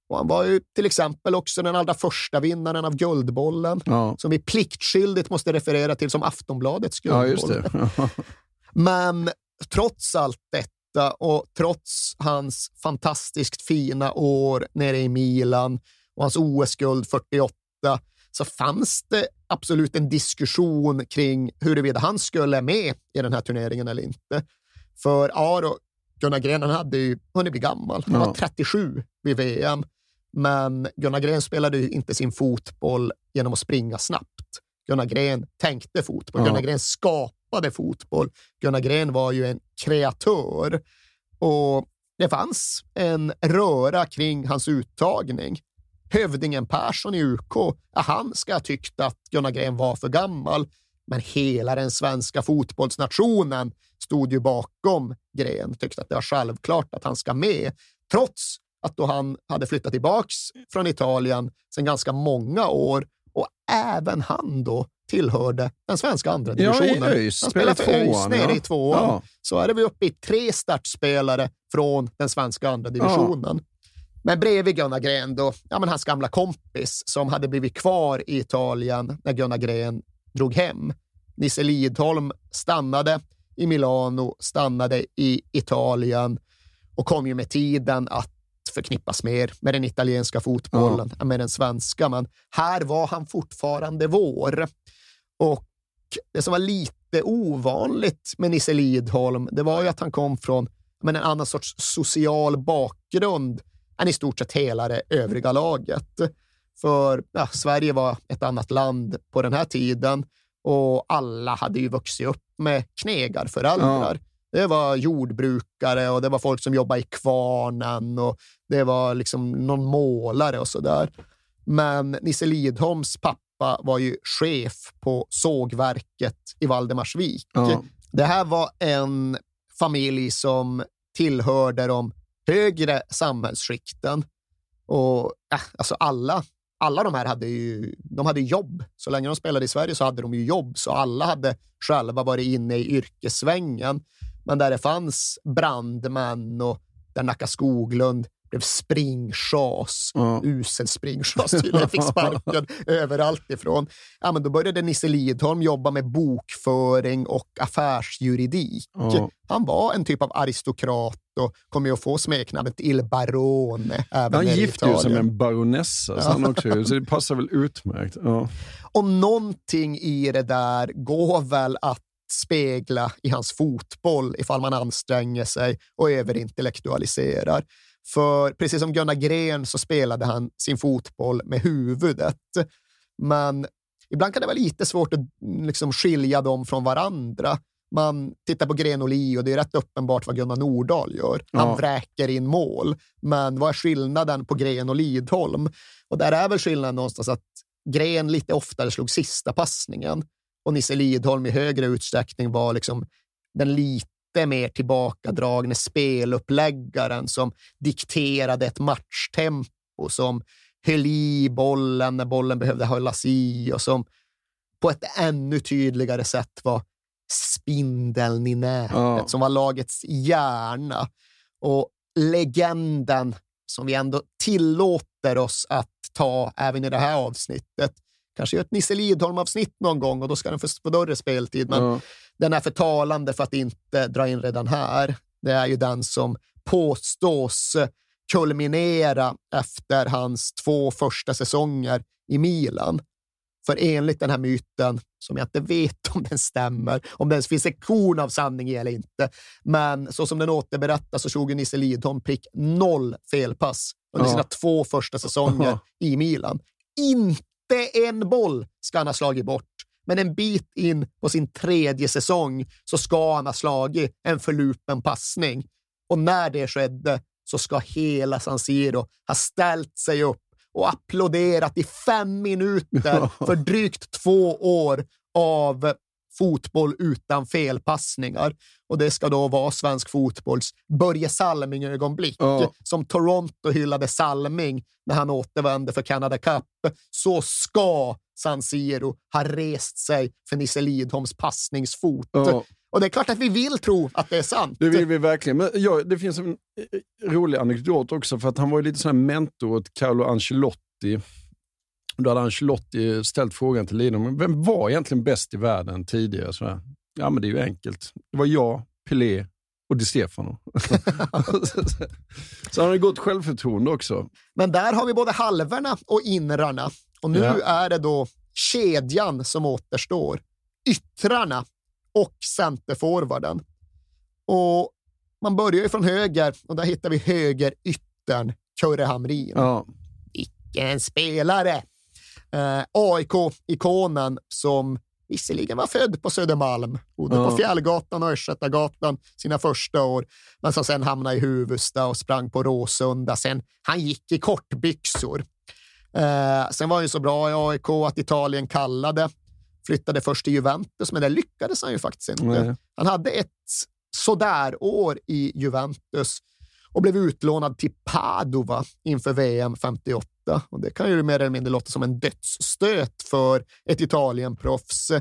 [SPEAKER 5] Och han var ju till exempel också den allra första vinnaren av Guldbollen,
[SPEAKER 4] Ja.
[SPEAKER 5] som vi pliktskyldigt måste referera till som Aftonbladets
[SPEAKER 4] Ja,
[SPEAKER 5] Guldboll.
[SPEAKER 4] det. <laughs>
[SPEAKER 5] Men trots allt detta och trots hans fantastiskt fina år nere i Milan och hans OS-guld 48 så fanns det absolut en diskussion kring huruvida han skulle med i den här turneringen eller inte. För Aro, Gunnar Gren, han hade ju hunnit bli gammal. Han
[SPEAKER 4] Ja.
[SPEAKER 5] var 37 vid VM. Men Gunnar Gren spelade ju inte sin fotboll genom att springa snabbt. Gunnar Gren tänkte fotboll.
[SPEAKER 4] Ja.
[SPEAKER 5] Gunnar Gren skapade fotboll. Gunnar Gren var ju en kreatör. Och det fanns en röra kring hans uttagning. Hövdingen Persson i UK, han ska ha tyckt att Gunnar Gren var för gammal. Men hela den svenska fotbollsnationen stod ju bakom Gren, tyckte att det var självklart att han ska med. Trots att då han hade flyttat tillbaks från Italien sedan ganska många år och även han då tillhörde den svenska andra
[SPEAKER 4] Ja, i
[SPEAKER 5] divisionen.
[SPEAKER 4] ÖIS.
[SPEAKER 5] Han spelade för ÖIS nere
[SPEAKER 4] ja.
[SPEAKER 5] i tvåan.
[SPEAKER 4] Ja.
[SPEAKER 5] Så är det vi uppe i tre startspelare från den svenska andra divisionen. Men bredvid Gunnar Gren då, ja, men hans gamla kompis som hade blivit kvar i Italien när Gunnar Gren drog hem. Nisse Lidholm stannade i Milano, stannade i Italien och kom ju med tiden att förknippas mer med den italienska fotbollen än med den svenska. Men här var han fortfarande vår. Och det som var lite ovanligt med Nisse Lidholm, det var ju att han kom från men en annan sorts social bakgrund än i stort sett hela det övriga laget. För ja, Sverige var ett annat land på den här tiden och alla hade ju vuxit upp med knegarföräldrar. Det var jordbrukare och det var folk som jobbade i kvarnen och det var liksom någon målare och sådär. Men Nisse Lidholms pappa var ju chef på sågverket i Valdemarsvik.
[SPEAKER 4] Ja.
[SPEAKER 5] Det här var en familj som tillhörde de högre samhällsskikten. Och äh, alltså alla, alla de här hade ju de hade jobb. Så länge de spelade i Sverige så hade de ju jobb, så alla hade själva varit inne i yrkessvängen. Men där det fanns brandmän och där Nacka Skoglund blev springchas,
[SPEAKER 4] Ja.
[SPEAKER 5] usel springchas tydligen, fick sparken <laughs> överallt ifrån. Ja, men då började Nisse Lidholm jobba med bokföring och affärsjuridik.
[SPEAKER 4] Ja.
[SPEAKER 5] Han var en typ av aristokrat och kommer ju att få smeknamnet Il Barone även
[SPEAKER 4] Han
[SPEAKER 5] nere i
[SPEAKER 4] gifte ju sig med en baronessa, så, han också, så det passar väl utmärkt. Ja.
[SPEAKER 5] Och någonting i det där går väl att spegla i hans fotboll ifall man anstränger sig och överintellektualiserar. För precis som Gunnar Gren så spelade han sin fotboll med huvudet. Men ibland kan det vara lite svårt att liksom skilja dem från varandra. Man tittar på Gren och Li och det är rätt uppenbart vad Gunnar Nordahl gör. Han
[SPEAKER 4] Ja.
[SPEAKER 5] vräker in mål. Men vad är skillnaden på Gren och Lidholm? Och där är väl skillnaden någonstans att Gren lite oftare slog sista passningen och Nisse Lidholm i högre utsträckning var liksom den lite mer tillbakadragne speluppläggaren som dikterade ett matchtempo, som höll i bollen när bollen behövde hållas i och som på ett ännu tydligare sätt var spindeln i nätet,
[SPEAKER 4] Ja.
[SPEAKER 5] som var lagets hjärna. Och legenden som vi ändå tillåter oss att ta även i det här avsnittet. Kanske göra ett Nisse Lidholm-avsnitt någon gång och då ska den få få större speltid. Men
[SPEAKER 4] Ja.
[SPEAKER 5] den är för talande för att inte dra in redan här. Det är ju den som påstås kulminera efter hans två första säsonger i Milan. För enligt den här myten, som jag inte vet om den stämmer, om det ens finns ett korn av sanning i eller inte, men så som den återberättas så ju Nisse Lidholm prick noll felpass under
[SPEAKER 4] Ja.
[SPEAKER 5] sina två första säsonger
[SPEAKER 4] Ja.
[SPEAKER 5] i Milan. Inte en boll ska han ha slagit bort, men en bit in på sin tredje säsong så ska han ha slagit en förlupen passning. Och när det skedde, så ska hela San Siro ha ställt sig upp och applåderat i fem minuter <laughs> för drygt två år av fotboll utan felpassningar. Och det ska då vara svensk fotbolls Börje Salming-ögonblick.
[SPEAKER 4] Ja.
[SPEAKER 5] Som Toronto hyllade Salming när han återvände för Canada Cup. Så ska San Siro ha rest sig för Nisse Lidholms passningsfot.
[SPEAKER 4] Ja.
[SPEAKER 5] Och det är klart att vi vill tro att det är sant.
[SPEAKER 4] Det vill vi verkligen. Men ja, det finns en eh, rolig anekdot också, för att han var ju lite sån här mentor åt Carlo Ancelotti. Då hade Ancelotti ställt frågan till Lidholm, vem var egentligen bäst i världen tidigare? Så här, ja, men det är ju enkelt. Det var jag, Pelé och Di Stefano. <laughs> så han har ju gott självförtroende också.
[SPEAKER 5] Men där har vi både halvorna och inrarna. Och nu
[SPEAKER 4] Ja.
[SPEAKER 5] är det då kedjan som återstår. Yttrarna och centerforwarden. Och man börjar ju från höger och där hittar vi högeryttern Kurre Hamrin.
[SPEAKER 4] Ja.
[SPEAKER 5] Vilken spelare! Eh, AIK-ikonen som visserligen var född på Södermalm, bodde
[SPEAKER 4] Ja.
[SPEAKER 5] på Fjällgatan och Östgötagatan sina första år, men som sen hamnade i Huvudsta och sprang på Råsunda. Sen han gick i kortbyxor. Eh, sen var han ju så bra i AIK att Italien kallade. Flyttade först till Juventus, men det lyckades han ju faktiskt inte.
[SPEAKER 4] Nej.
[SPEAKER 5] Han hade ett sådär-år i Juventus och blev utlånad till Padova inför VM 58. Och det kan ju mer eller mindre låta som en dödsstöt för ett Italienproffs.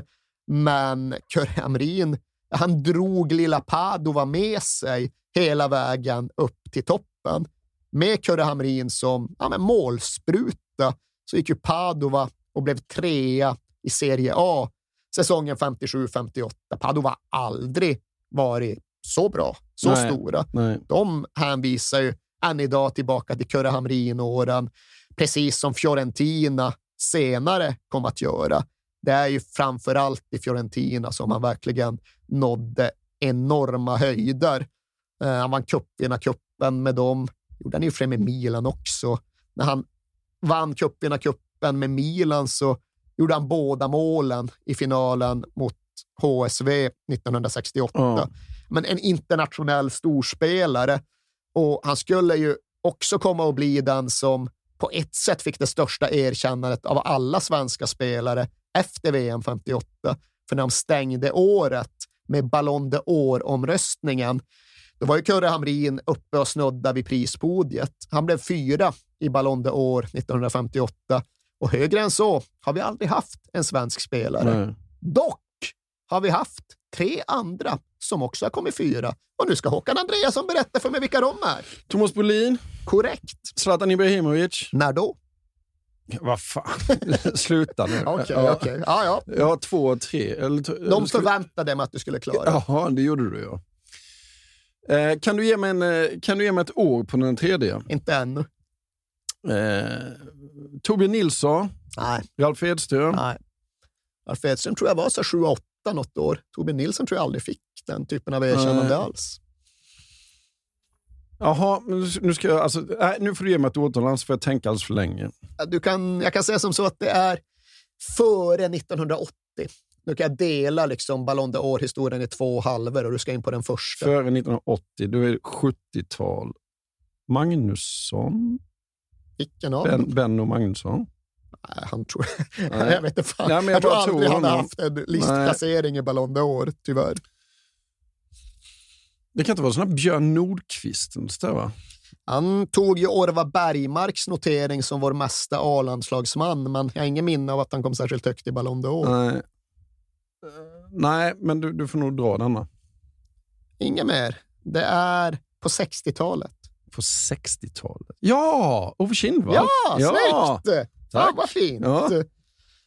[SPEAKER 5] Men Kurre Hamrin, han drog lilla Padova med sig hela vägen upp till toppen. Med Kurre Hamrin som ja, men målspruta så gick ju Padova och blev trea i Serie A säsongen 57-58. Padova aldrig varit så bra, så
[SPEAKER 4] Nej.
[SPEAKER 5] stora.
[SPEAKER 4] Nej.
[SPEAKER 5] De hänvisar ju än idag tillbaka till Kurre Hamrin-åren, precis som Fiorentina senare kom att göra. Det är ju framför allt i Fiorentina som han verkligen nådde enorma höjder. Eh, han vann cupvinnarcupen med dem, gjorde han sig med Milan också. När han vann cupvinnarcupen med Milan så gjorde han båda målen i finalen mot HSV 1968
[SPEAKER 4] Ja.
[SPEAKER 5] men en internationell storspelare. Och han skulle ju också komma att bli den som på ett sätt fick det största erkännandet av alla svenska spelare efter VM 58. För när de stängde året med Ballon d'Or-omröstningen, då var ju Kurre Hamrin uppe och snudda vid prispodiet. Han blev fyra i Ballon d'Or 1958 och högre än så har vi aldrig haft en svensk spelare.
[SPEAKER 4] Nej.
[SPEAKER 5] Dock har vi haft tre andra som också har kommit fyra. Och nu ska Håkan Andreasson berätta för mig vilka de är.
[SPEAKER 4] Thomas Brolin.
[SPEAKER 5] Korrekt.
[SPEAKER 4] Zlatan Ibrahimovic.
[SPEAKER 5] När då?
[SPEAKER 4] Vad fan, <laughs> sluta nu.
[SPEAKER 5] Okej,
[SPEAKER 4] Ja.
[SPEAKER 5] okej. Ja, ja.
[SPEAKER 4] Jag har två och tre. Eller,
[SPEAKER 5] De förväntade mig att du skulle klara.
[SPEAKER 4] Jaha, det gjorde du ja. Eh, kan, du ge mig en, eh, kan du ge mig ett år på den tredje?
[SPEAKER 5] Inte ännu.
[SPEAKER 4] Eh, Torbjörn Nilsson.
[SPEAKER 5] Nej.
[SPEAKER 4] Ralf Edström.
[SPEAKER 5] Nej. Alf Edström tror jag var så 7-8 något år. Torbjörn Nilsson tror jag aldrig fick den typen av erkännande
[SPEAKER 4] Nej.
[SPEAKER 5] alls.
[SPEAKER 4] Jaha, nu- ska jag, alltså, nej, nu får du ge mig ett årtal, får jag tänka alldeles för länge.
[SPEAKER 5] Du kan, jag kan säga som så att det är före 1980. Nu kan jag dela liksom Ballon d'Or-historien i två halvor och du ska in på den första.
[SPEAKER 4] Före 1980, då är det 70-tal. Magnusson?
[SPEAKER 5] Vilken av
[SPEAKER 4] Ben? Benno Magnusson?
[SPEAKER 5] Nej, han tror... <laughs>
[SPEAKER 4] Nej.
[SPEAKER 5] jag vet inte fan.
[SPEAKER 4] Nej, men jag
[SPEAKER 5] jag tror aldrig
[SPEAKER 4] tror
[SPEAKER 5] han har haft en listplacering i Ballon d'Or, tyvärr.
[SPEAKER 4] Det kan inte vara sån här Björn Nordqvist? där, va?
[SPEAKER 5] Han tog ju Orva Bergmarks notering som vår mesta A-landslagsman, men jag har ingen minne av att han kom särskilt högt i Ballon d'Or.
[SPEAKER 4] Nej. Eh, Nej, men du, du får nog dra denna.
[SPEAKER 5] Inget mer. Det är på 60-talet.
[SPEAKER 4] På 60-talet? Ja! Ove Kindvall.
[SPEAKER 5] Ja, snyggt! Ja, vad fint.
[SPEAKER 4] Ja.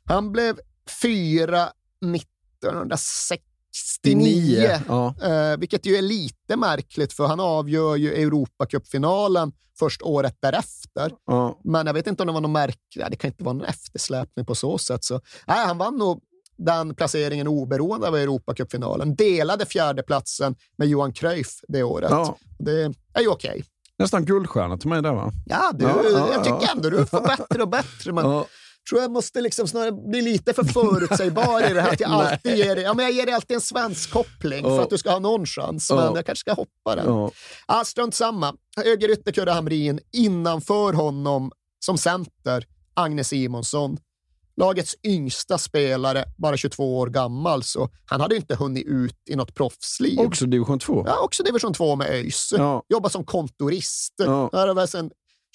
[SPEAKER 5] Han blev fyra 1969,
[SPEAKER 4] Ja.
[SPEAKER 5] eh, vilket ju är lite märkligt för han avgör ju Europacupfinalen först året därefter.
[SPEAKER 4] Ja.
[SPEAKER 5] Men jag vet inte om det var någon märk... Ja, det kan inte vara någon eftersläpning på så sätt. Så, nej, han vann nog den placeringen oberoende av Europacupfinalen. Delade fjärdeplatsen med Johan Cruyff det året.
[SPEAKER 4] Ja.
[SPEAKER 5] Det är ju okej.
[SPEAKER 4] Nästan guldstjärna till mig där va?
[SPEAKER 5] Ja, du,
[SPEAKER 4] Ja, ja,
[SPEAKER 5] jag tycker ändå du får bättre och bättre. Men
[SPEAKER 4] Ja.
[SPEAKER 5] tror jag måste liksom snarare bli lite för förutsägbar i det här. Att jag, <laughs> alltid ger, dig- ja, men jag ger dig alltid en svensk koppling för att du ska ha någon chans. Men jag kanske ska hoppa den.
[SPEAKER 4] Ja.
[SPEAKER 5] Ja, strunt samma. Högerytter Kurre Hamrin, innanför honom som center, Agne Simonsson. Lagets yngsta spelare, bara 22 år gammal, så han hade inte hunnit ut i något proffsliv.
[SPEAKER 4] Också division 2.
[SPEAKER 5] Ja, också division 2 med ÖIS.
[SPEAKER 4] Ja.
[SPEAKER 5] Jobbar som kontorist.
[SPEAKER 4] Ja.
[SPEAKER 5] Här är väl en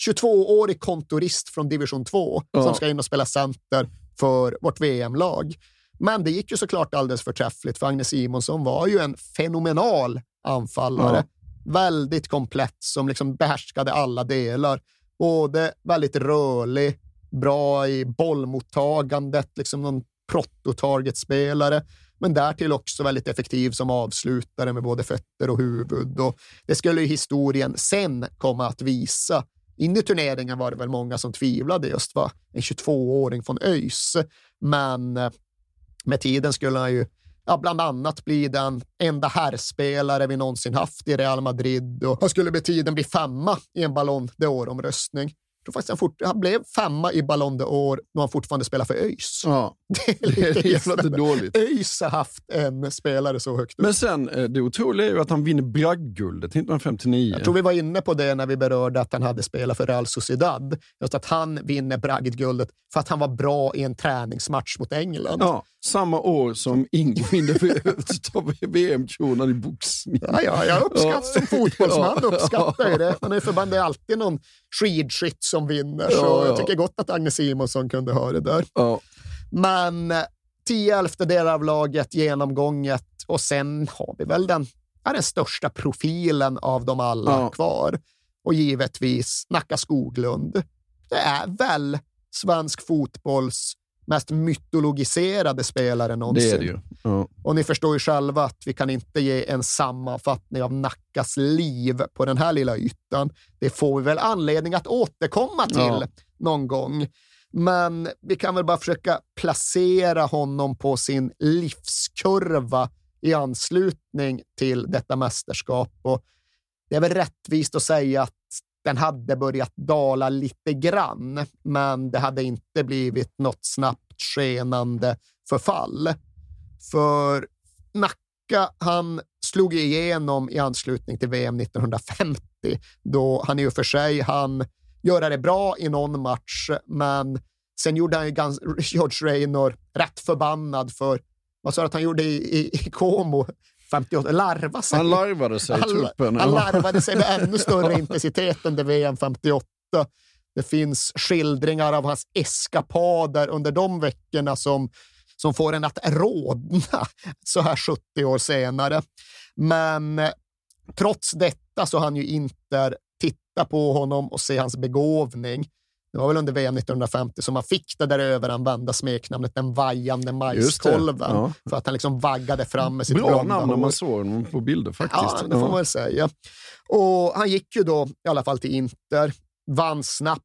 [SPEAKER 5] 22-årig kontorist från division 2
[SPEAKER 4] Ja.
[SPEAKER 5] som ska in och spela center för vårt VM-lag. Men det gick ju såklart alldeles förträffligt, för Agne Simonsson var ju en fenomenal anfallare. Väldigt komplett, som liksom behärskade alla delar. Både väldigt rörlig, bra i bollmottagandet, liksom någon proto-targetspelare, men därtill också väldigt effektiv som avslutare med både fötter och huvud. Och det skulle ju historien sen komma att visa. In i turneringen var det väl många som tvivlade just vad en 22-åring från ÖIS, men eh, med tiden skulle han ju ja, bland annat bli den enda herrspelare vi någonsin haft i Real Madrid och han skulle med tiden bli femma i en Ballon d'Or-omröstning. Tror faktiskt han, fort, han blev femma i Ballon d'Or när han fortfarande spelar för ÖIS.
[SPEAKER 4] Ja. <laughs>
[SPEAKER 5] Det är lite
[SPEAKER 4] Det är inte dåligt.
[SPEAKER 5] ÖIS har haft en spelare så högt upp.
[SPEAKER 4] Men sen, eh, det otroliga är ju att han vinner bragdguldet 1959.
[SPEAKER 5] Jag tror vi var inne på det när vi berörde att han hade spelat för Real Sociedad. Just att han vinner bragdguldet för att han var bra i en träningsmatch mot England.
[SPEAKER 4] Ja, samma år som Ingo vinner VM-kronan <laughs> i boxning.
[SPEAKER 5] Ja, ja, jag uppskattar som fotbollsman
[SPEAKER 4] Ja.
[SPEAKER 5] uppskattar ju det. Man är förbannad, det är alltid någon skidskytt som vinner. Så
[SPEAKER 4] Ja, ja.
[SPEAKER 5] jag tycker gott att Agne Simonsson kunde ha det där. Men eh, tio elftedelar av laget genomgånget och sen har vi väl den, ja, den största profilen av dem alla kvar. Och givetvis Nacka Skoglund. Det är väl svensk fotbolls mest mytologiserade spelare någonsin.
[SPEAKER 4] Det är det ju. Ja.
[SPEAKER 5] Och ni förstår ju själva att vi kan inte ge en sammanfattning av Nackas liv på den här lilla ytan. Det får vi väl anledning att återkomma till
[SPEAKER 4] Ja.
[SPEAKER 5] någon gång. Men vi kan väl bara försöka placera honom på sin livskurva i anslutning till detta mästerskap. Och det är väl rättvist att säga att den hade börjat dala lite grann, men det hade inte blivit något snabbt skenande förfall. För Nacka, han slog igenom i anslutning till VM 1950, då han i och för sig han göra det bra i någon match, men sen gjorde han ju gans, <laughs> George Raynor rätt förbannad för, vad sa du att han gjorde i, i, i Como 58? Larva sig.
[SPEAKER 4] Han larvade sig i truppen.
[SPEAKER 5] Han larvade sig med ännu större intensitet under VM 58. Det finns skildringar av hans eskapader under de veckorna som, som får en att rodna <laughs> så här 70 år senare. Men eh, trots detta så hann ju Inter titta på honom och se hans begåvning. Det var väl under VM 1950 som han fick det där överanvända smeknamnet den vajande majskolven.
[SPEAKER 4] Ja.
[SPEAKER 5] För att han liksom vaggade fram med sitt
[SPEAKER 4] Bra
[SPEAKER 5] blonda
[SPEAKER 4] namn när man såg honom på bilder faktiskt.
[SPEAKER 5] Ja, det får man väl säga. Och han gick ju då i alla fall till Inter, vann snabbt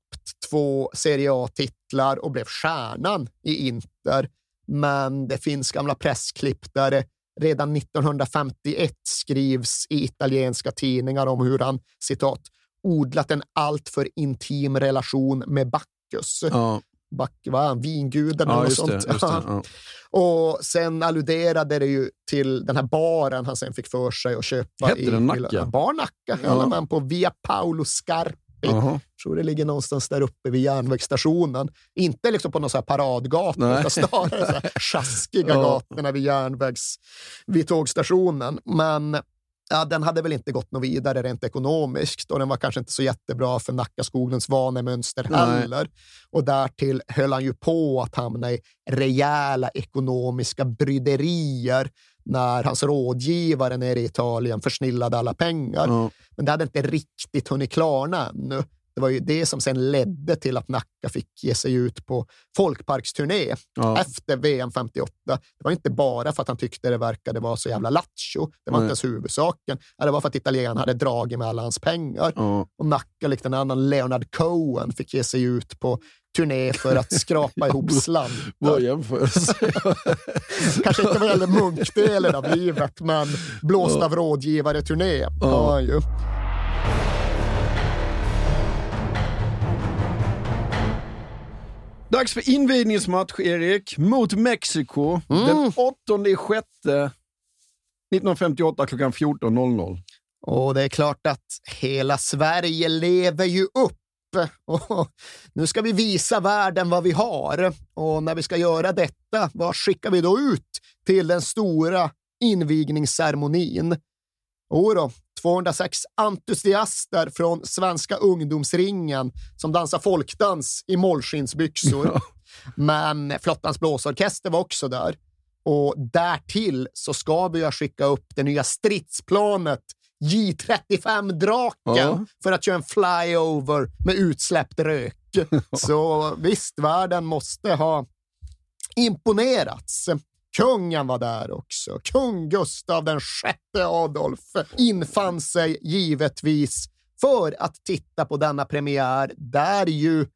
[SPEAKER 5] två Serie A-titlar och blev stjärnan i Inter. Men det finns gamla pressklipp där det redan 1951 skrivs i italienska tidningar om hur han, citat, odlat en alltför intim relation med Bacchus.
[SPEAKER 4] Ja.
[SPEAKER 5] Back, vad är han? Vinguden
[SPEAKER 4] Ja,
[SPEAKER 5] eller
[SPEAKER 4] det,
[SPEAKER 5] sånt.
[SPEAKER 4] just det, <laughs> ja.
[SPEAKER 5] Och sen alluderade det ju till den här baren han sen fick för sig att köpa.
[SPEAKER 4] Hette
[SPEAKER 5] i,
[SPEAKER 4] den Nacka?
[SPEAKER 5] Ja, Bar Nacka,
[SPEAKER 4] Ja.
[SPEAKER 5] men på Via Paolo Scarpi.
[SPEAKER 4] Jaha.
[SPEAKER 5] tror det ligger någonstans där uppe vid järnvägsstationen. Inte liksom på någon så här paradgata,
[SPEAKER 4] Nej.
[SPEAKER 5] utan snarare så här <laughs> sjaskiga
[SPEAKER 4] Ja.
[SPEAKER 5] gatorna vid järnvägs... vid tågstationen. Men ja, den hade väl inte gått något vidare rent ekonomiskt och den var kanske inte så jättebra för Nacka Skoglunds vanemönster
[SPEAKER 4] Nej.
[SPEAKER 5] heller. Och därtill höll han ju på att hamna i rejäla ekonomiska bryderier när hans rådgivare nere i Italien försnillade alla pengar.
[SPEAKER 4] Ja.
[SPEAKER 5] Men det hade inte riktigt hunnit klarna ännu. Det var ju det som sen ledde till att Nacka fick ge sig ut på folkparksturné
[SPEAKER 4] Ja.
[SPEAKER 5] efter VM 58. Det var inte bara för att han tyckte det verkade vara så jävla lattjo. Det var
[SPEAKER 4] Nej.
[SPEAKER 5] inte ens huvudsaken. Ja, Det var för att italienarna hade dragit med alla hans pengar.
[SPEAKER 4] Ja.
[SPEAKER 5] Och Nacka, likt en annan Leonard Cohen, fick ge sig ut på turné för att skrapa <laughs> ihop
[SPEAKER 4] Bra
[SPEAKER 5] slantar.
[SPEAKER 4] jämförelse. <laughs>
[SPEAKER 5] Kanske inte vad gäller munkdelen av livet, men blåst av rådgivare-turné har han ju.
[SPEAKER 4] Dags för invigningsmatch, Erik, mot Mexiko.
[SPEAKER 5] Mm.
[SPEAKER 4] Den 8 sjätte 1958 klockan 14.00.
[SPEAKER 5] Och det är klart att hela Sverige lever ju upp. <laughs> Och nu ska vi visa världen vad vi har. Och när vi ska göra detta, vad skickar vi då ut till den stora invigningsceremonin? Jodå, 206 entusiaster från Svenska ungdomsringen som dansar folkdans i mollskinnsbyxor. Men Flottans blåsorkester var också där. Och därtill så ska vi ju skicka upp det nya stridsplanet J35 Draken
[SPEAKER 4] Ja.
[SPEAKER 5] för att köra en flyover med utsläppt rök. <laughs> Så visst, världen måste ha imponerats. Kungen var där också. Kung Gustav den sjätte Adolf infann sig givetvis för att titta på denna premiär där ju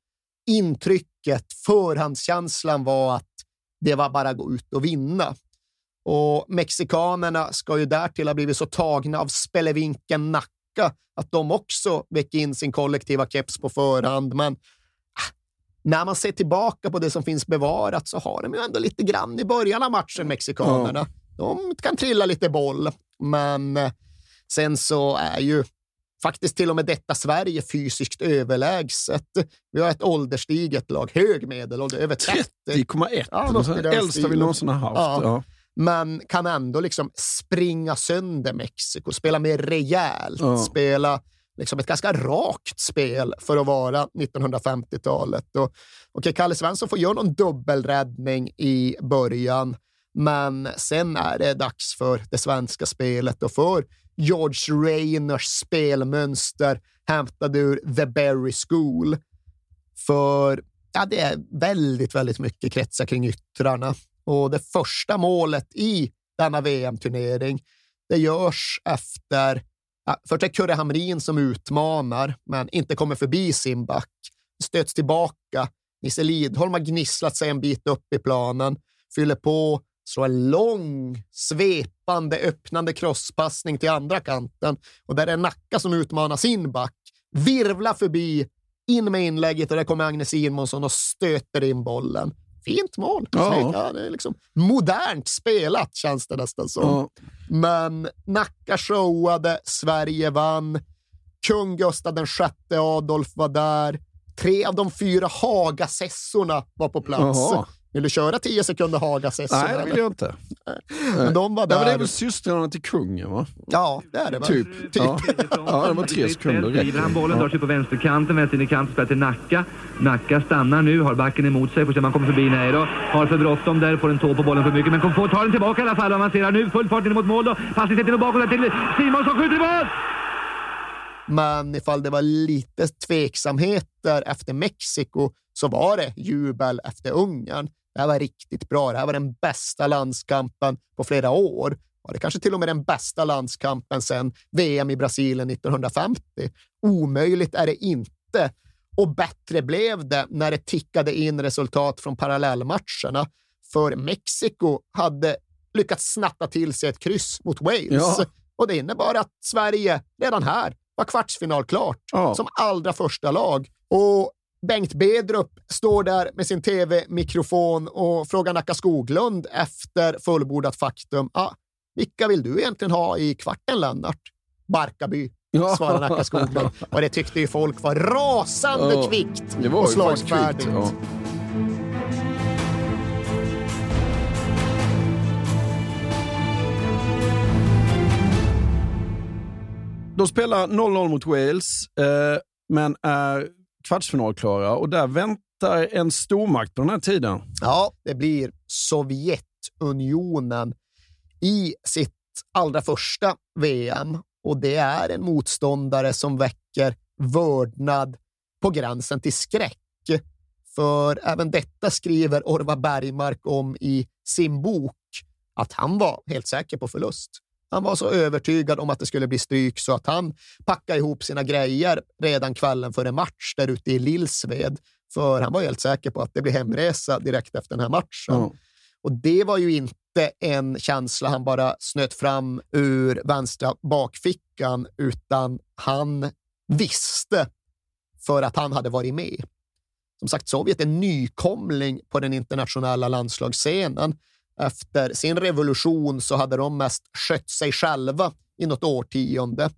[SPEAKER 5] intrycket, förhandskänslan var att det var bara att gå ut och vinna. Och mexikanerna ska ju därtill ha blivit så tagna av spelevinken Nacka att de också väcker in sin kollektiva keps på förhand. Men när man ser tillbaka på det som finns bevarat så har de ju ändå lite grann i början av matchen, mexikanerna. De kan trilla lite boll, men eh, sen så är ju faktiskt till och med detta Sverige fysiskt överlägset. Vi har ett ålderstiget lag, hög medelålder, över 30.
[SPEAKER 4] 30,1.
[SPEAKER 5] Ja,
[SPEAKER 4] Det äldsta vi någonsin har haft.
[SPEAKER 5] Ja.
[SPEAKER 4] Ja.
[SPEAKER 5] Men kan ändå liksom springa sönder Mexiko, spela mer rejält,
[SPEAKER 4] Ja.
[SPEAKER 5] spela liksom ett ganska rakt spel för att vara 1950-talet. Och, okej, Kalle Svensson får göra någon dubbelräddning i början, men sen är det dags för det svenska spelet och för George Rainers spelmönster hämtade ur The Berry School. För ja, det är väldigt, väldigt mycket kretsar kring yttrarna. Och det första målet i denna VM-turnering, det görs efter först är Kurre Hamrin som utmanar, men inte kommer förbi sin back. Stöts tillbaka. Nisse Lidholm har gnisslat sig en bit upp i planen, fyller på, slår en lång, svepande, öppnande crosspassning till andra kanten och där är Nacka som utmanar sin back. Virvlar förbi, in med inlägget och där kommer Agnes Simonsson och stöter in bollen. Fint mål.
[SPEAKER 4] Ja.
[SPEAKER 5] Ja, det är liksom modernt spelat, känns det nästan som.
[SPEAKER 4] Ja.
[SPEAKER 5] Men Nacka showade, Sverige vann. Kung Gustav den sjätte Adolf var där. Tre av de fyra Hagasessorna var på plats.
[SPEAKER 4] Jaha.
[SPEAKER 5] Vill du köra tio sekunder Hagasessorna?
[SPEAKER 4] Nej, det vill jag inte.
[SPEAKER 5] Men de var
[SPEAKER 4] Nej, men det är
[SPEAKER 5] där.
[SPEAKER 4] väl systrarna till kungen, va?
[SPEAKER 5] Ja, det är det. va?
[SPEAKER 4] Typ. Ja. ja, det var tre sekunder.
[SPEAKER 12] Driver han bollen, drar sig på vänsterkanten, vänster in i kanten, spelar till Nacka. Nacka stannar nu, har backen emot sig, får se om han kommer förbi. Nej då. Har för bråttom där, får en tå på bollen för mycket, men kommer få ta den tillbaka i alla fall. Avancerar nu, full fart in mot mål då. Passning till och bakåt där till Simonsson, skjuter i mål!
[SPEAKER 5] Men ifall det var lite tveksamheter efter Mexiko så var det jubel efter Ungern. Det här var riktigt bra. Det här var den bästa landskampen på flera år. Var det kanske till och med den bästa landskampen sedan VM i Brasilien 1950? Omöjligt är det inte. Och bättre blev det när det tickade in resultat från parallellmatcherna. För Mexiko hade lyckats snatta till sig ett kryss mot Wales.
[SPEAKER 4] Ja.
[SPEAKER 5] Och det innebar att Sverige redan här var kvartsfinal klart
[SPEAKER 4] Ja.
[SPEAKER 5] som allra första lag. Och Bengt Bedrup står där med sin tv-mikrofon och frågar Nacka Skoglund efter fullbordat faktum. Ah, vilka vill du egentligen ha i kvarten, Lennart? Barkarby,
[SPEAKER 4] Ja.
[SPEAKER 5] svarar Nacka Skoglund. Och det tyckte ju folk var rasande
[SPEAKER 4] Ja,
[SPEAKER 5] kvickt
[SPEAKER 4] det var
[SPEAKER 5] och slagfärdigt.
[SPEAKER 4] ja. De spelar 0-0 mot Wales, eh, men är Kvartsfinal Klara och där väntar en stormakt på den här tiden.
[SPEAKER 5] Ja, det blir Sovjetunionen i sitt allra första VM och det är en motståndare som väcker vördnad på gränsen till skräck. För även detta skriver Orvar Bergmark om i sin bok, att han var helt säker på förlust. Han var så övertygad om att det skulle bli stryk så att han packade ihop sina grejer redan kvällen före match där ute i Lillsved. För han var helt säker på att det blir hemresa direkt efter den här matchen.
[SPEAKER 4] Ja.
[SPEAKER 5] Och det var ju inte en känsla han bara snöt fram ur vänstra bakfickan, utan han visste för att han hade varit med. som sagt, Sovjet är nykomling på den internationella landslagsscenen. Efter sin revolution så hade de mest skött sig själva i något årtionde.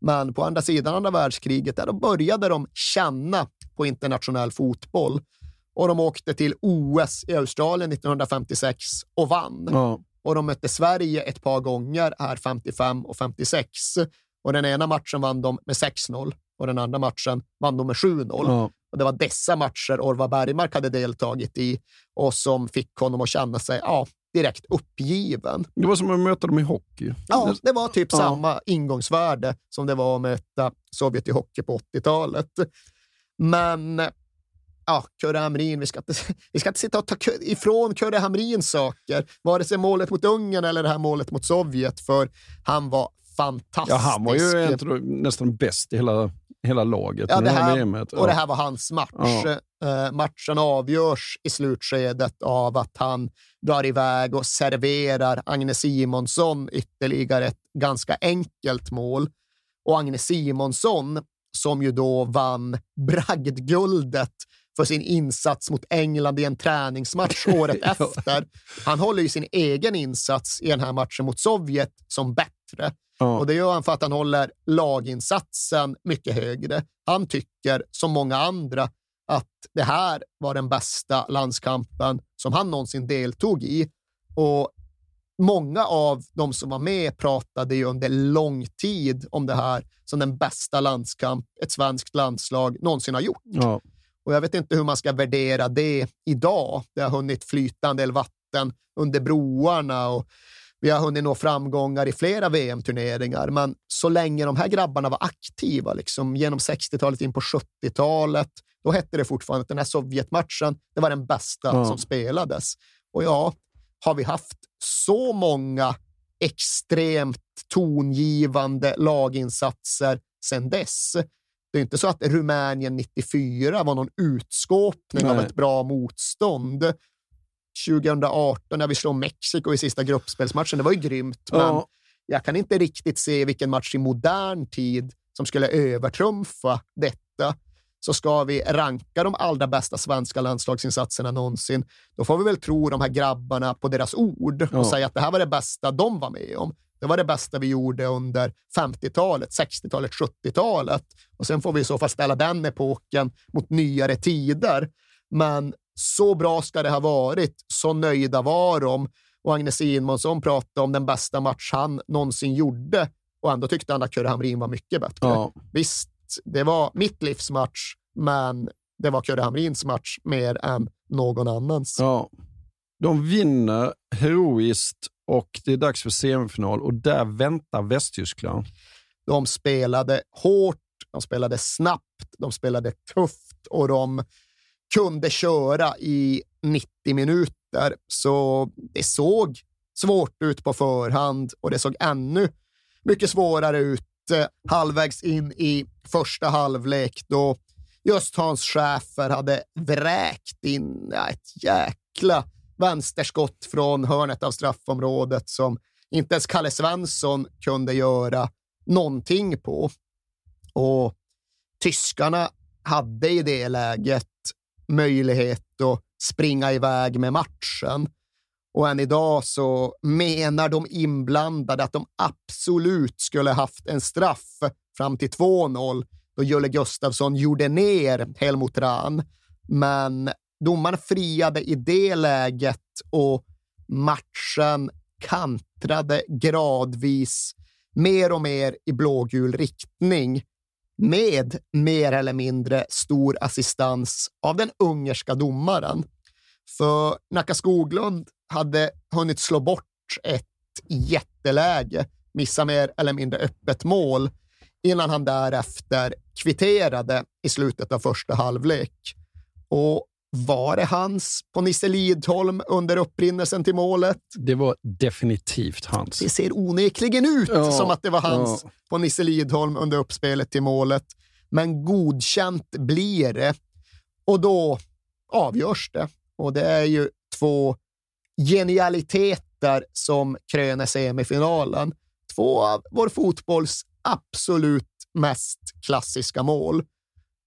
[SPEAKER 5] Men på andra sidan andra världskriget, där började de känna på internationell fotboll. Och de åkte till OS i Australien 1956 och vann.
[SPEAKER 4] Ja.
[SPEAKER 5] Och de mötte Sverige ett par gånger här 55 och 56. Och den ena matchen vann de med 6-0 och den andra matchen vann de med 7-0.
[SPEAKER 4] Ja.
[SPEAKER 5] Och det var dessa matcher Orvar Bergmark hade deltagit i och som fick honom att känna sig ja, direkt uppgiven.
[SPEAKER 4] Det var som att möta dem i hockey.
[SPEAKER 5] Ja, det var typ
[SPEAKER 4] Ja.
[SPEAKER 5] samma ingångsvärde som det var att möta Sovjet i hockey på 80-talet. Men ja, Kurre Hamrin, vi ska, inte, vi ska inte sitta och ta ifrån Kurre Hamrins saker, vare sig målet mot Ungern eller det här målet mot Sovjet, för han var fantastisk.
[SPEAKER 4] Ja, han var ju nästan bäst i hela, hela laget.
[SPEAKER 5] Ja, det
[SPEAKER 4] här
[SPEAKER 5] och det här var hans match.
[SPEAKER 4] Ja.
[SPEAKER 5] Eh, matchen avgörs i slutskedet av att han drar iväg och serverar Agne Simonsson ytterligare ett ganska enkelt mål. Och Agne Simonsson, som ju då vann bragdguldet för sin insats mot England i en träningsmatch <laughs> året efter. Han håller ju sin egen insats i den här matchen mot Sovjet som bättre.
[SPEAKER 4] Ja.
[SPEAKER 5] Och det gör han för att han håller laginsatsen mycket högre. Han tycker, som många andra, att det här var den bästa landskampen som han någonsin deltog i. Och många av de som var med pratade ju under lång tid om det här som den bästa landskamp ett svenskt landslag någonsin har gjort.
[SPEAKER 4] Ja.
[SPEAKER 5] Och jag vet inte hur man ska värdera det idag. Det har hunnit flyta en del vatten under broarna och vi har hunnit nå framgångar i flera VM-turneringar. Men så länge de här grabbarna var aktiva, liksom genom 60-talet in på 70-talet, då hette det fortfarande att den här Sovjetmatchen, det var den bästa
[SPEAKER 4] Ja.
[SPEAKER 5] som spelades. Och ja, har vi haft så många extremt tongivande laginsatser sedan dess. Det är inte så att Rumänien 94 var någon utskåpning av
[SPEAKER 4] Nej.
[SPEAKER 5] ett bra motstånd. 2018 när vi slår Mexiko i sista gruppspelsmatchen, det var ju grymt, men
[SPEAKER 4] Ja.
[SPEAKER 5] jag kan inte riktigt se vilken match i modern tid som skulle övertrumfa detta. Så ska vi ranka de allra bästa svenska landslagsinsatserna någonsin, då får vi väl tro de här grabbarna på deras ord och
[SPEAKER 4] Ja.
[SPEAKER 5] säga att det här var det bästa de var med om. Det var det bästa vi gjorde under 50-talet, 60-talet, 70-talet. Och sen får vi i så fall ställa den epoken mot nyare tider. Men så bra ska det ha varit. Så nöjda var de. Och Agne Simonsson pratade om den bästa match han någonsin gjorde och ändå tyckte han att Kurre Hamrin var mycket bättre.
[SPEAKER 4] Ja.
[SPEAKER 5] Visst, det var mitt livs match, men det var Kurre Hamrins match mer än någon annans.
[SPEAKER 4] Ja. De vinner heroiskt och det är dags för semifinal och där väntar Västtyskland.
[SPEAKER 5] De spelade hårt, de spelade snabbt, de spelade tufft och de kunde köra i 90 minuter. Så det såg svårt ut på förhand och det såg ännu mycket svårare ut eh, halvvägs in i första halvlek då just Hans Schäfer hade vräkt in ett jäkla vänsterskott från hörnet av straffområdet som inte ens Kalle Svensson kunde göra någonting på. Och tyskarna hade i det läget möjlighet att springa iväg med matchen. Och än idag så menar de inblandade att de absolut skulle haft en straff fram till 2-0 då Julle Gustafsson gjorde ner Helmut Rahn. Men domaren friade i det läget och matchen kantrade gradvis mer och mer i blågul riktning med mer eller mindre stor assistans av den ungerska domaren. För Nacka Skoglund hade hunnit slå bort ett jätteläge, missa mer eller mindre öppet mål, innan han därefter kvitterade i slutet av första halvlek. Och var det hans på Nisse Lidholm under upprinnelsen till målet?
[SPEAKER 4] Det var definitivt hans.
[SPEAKER 5] Det ser onekligen ut
[SPEAKER 4] Ja,
[SPEAKER 5] som att det var hans
[SPEAKER 4] ja.
[SPEAKER 5] på Nisse Lidholm under uppspelet till målet. Men godkänt blir det. Och då avgörs det. Och det är ju två genialiteter som kröner semifinalen. Två av vår fotbolls absolut mest klassiska mål.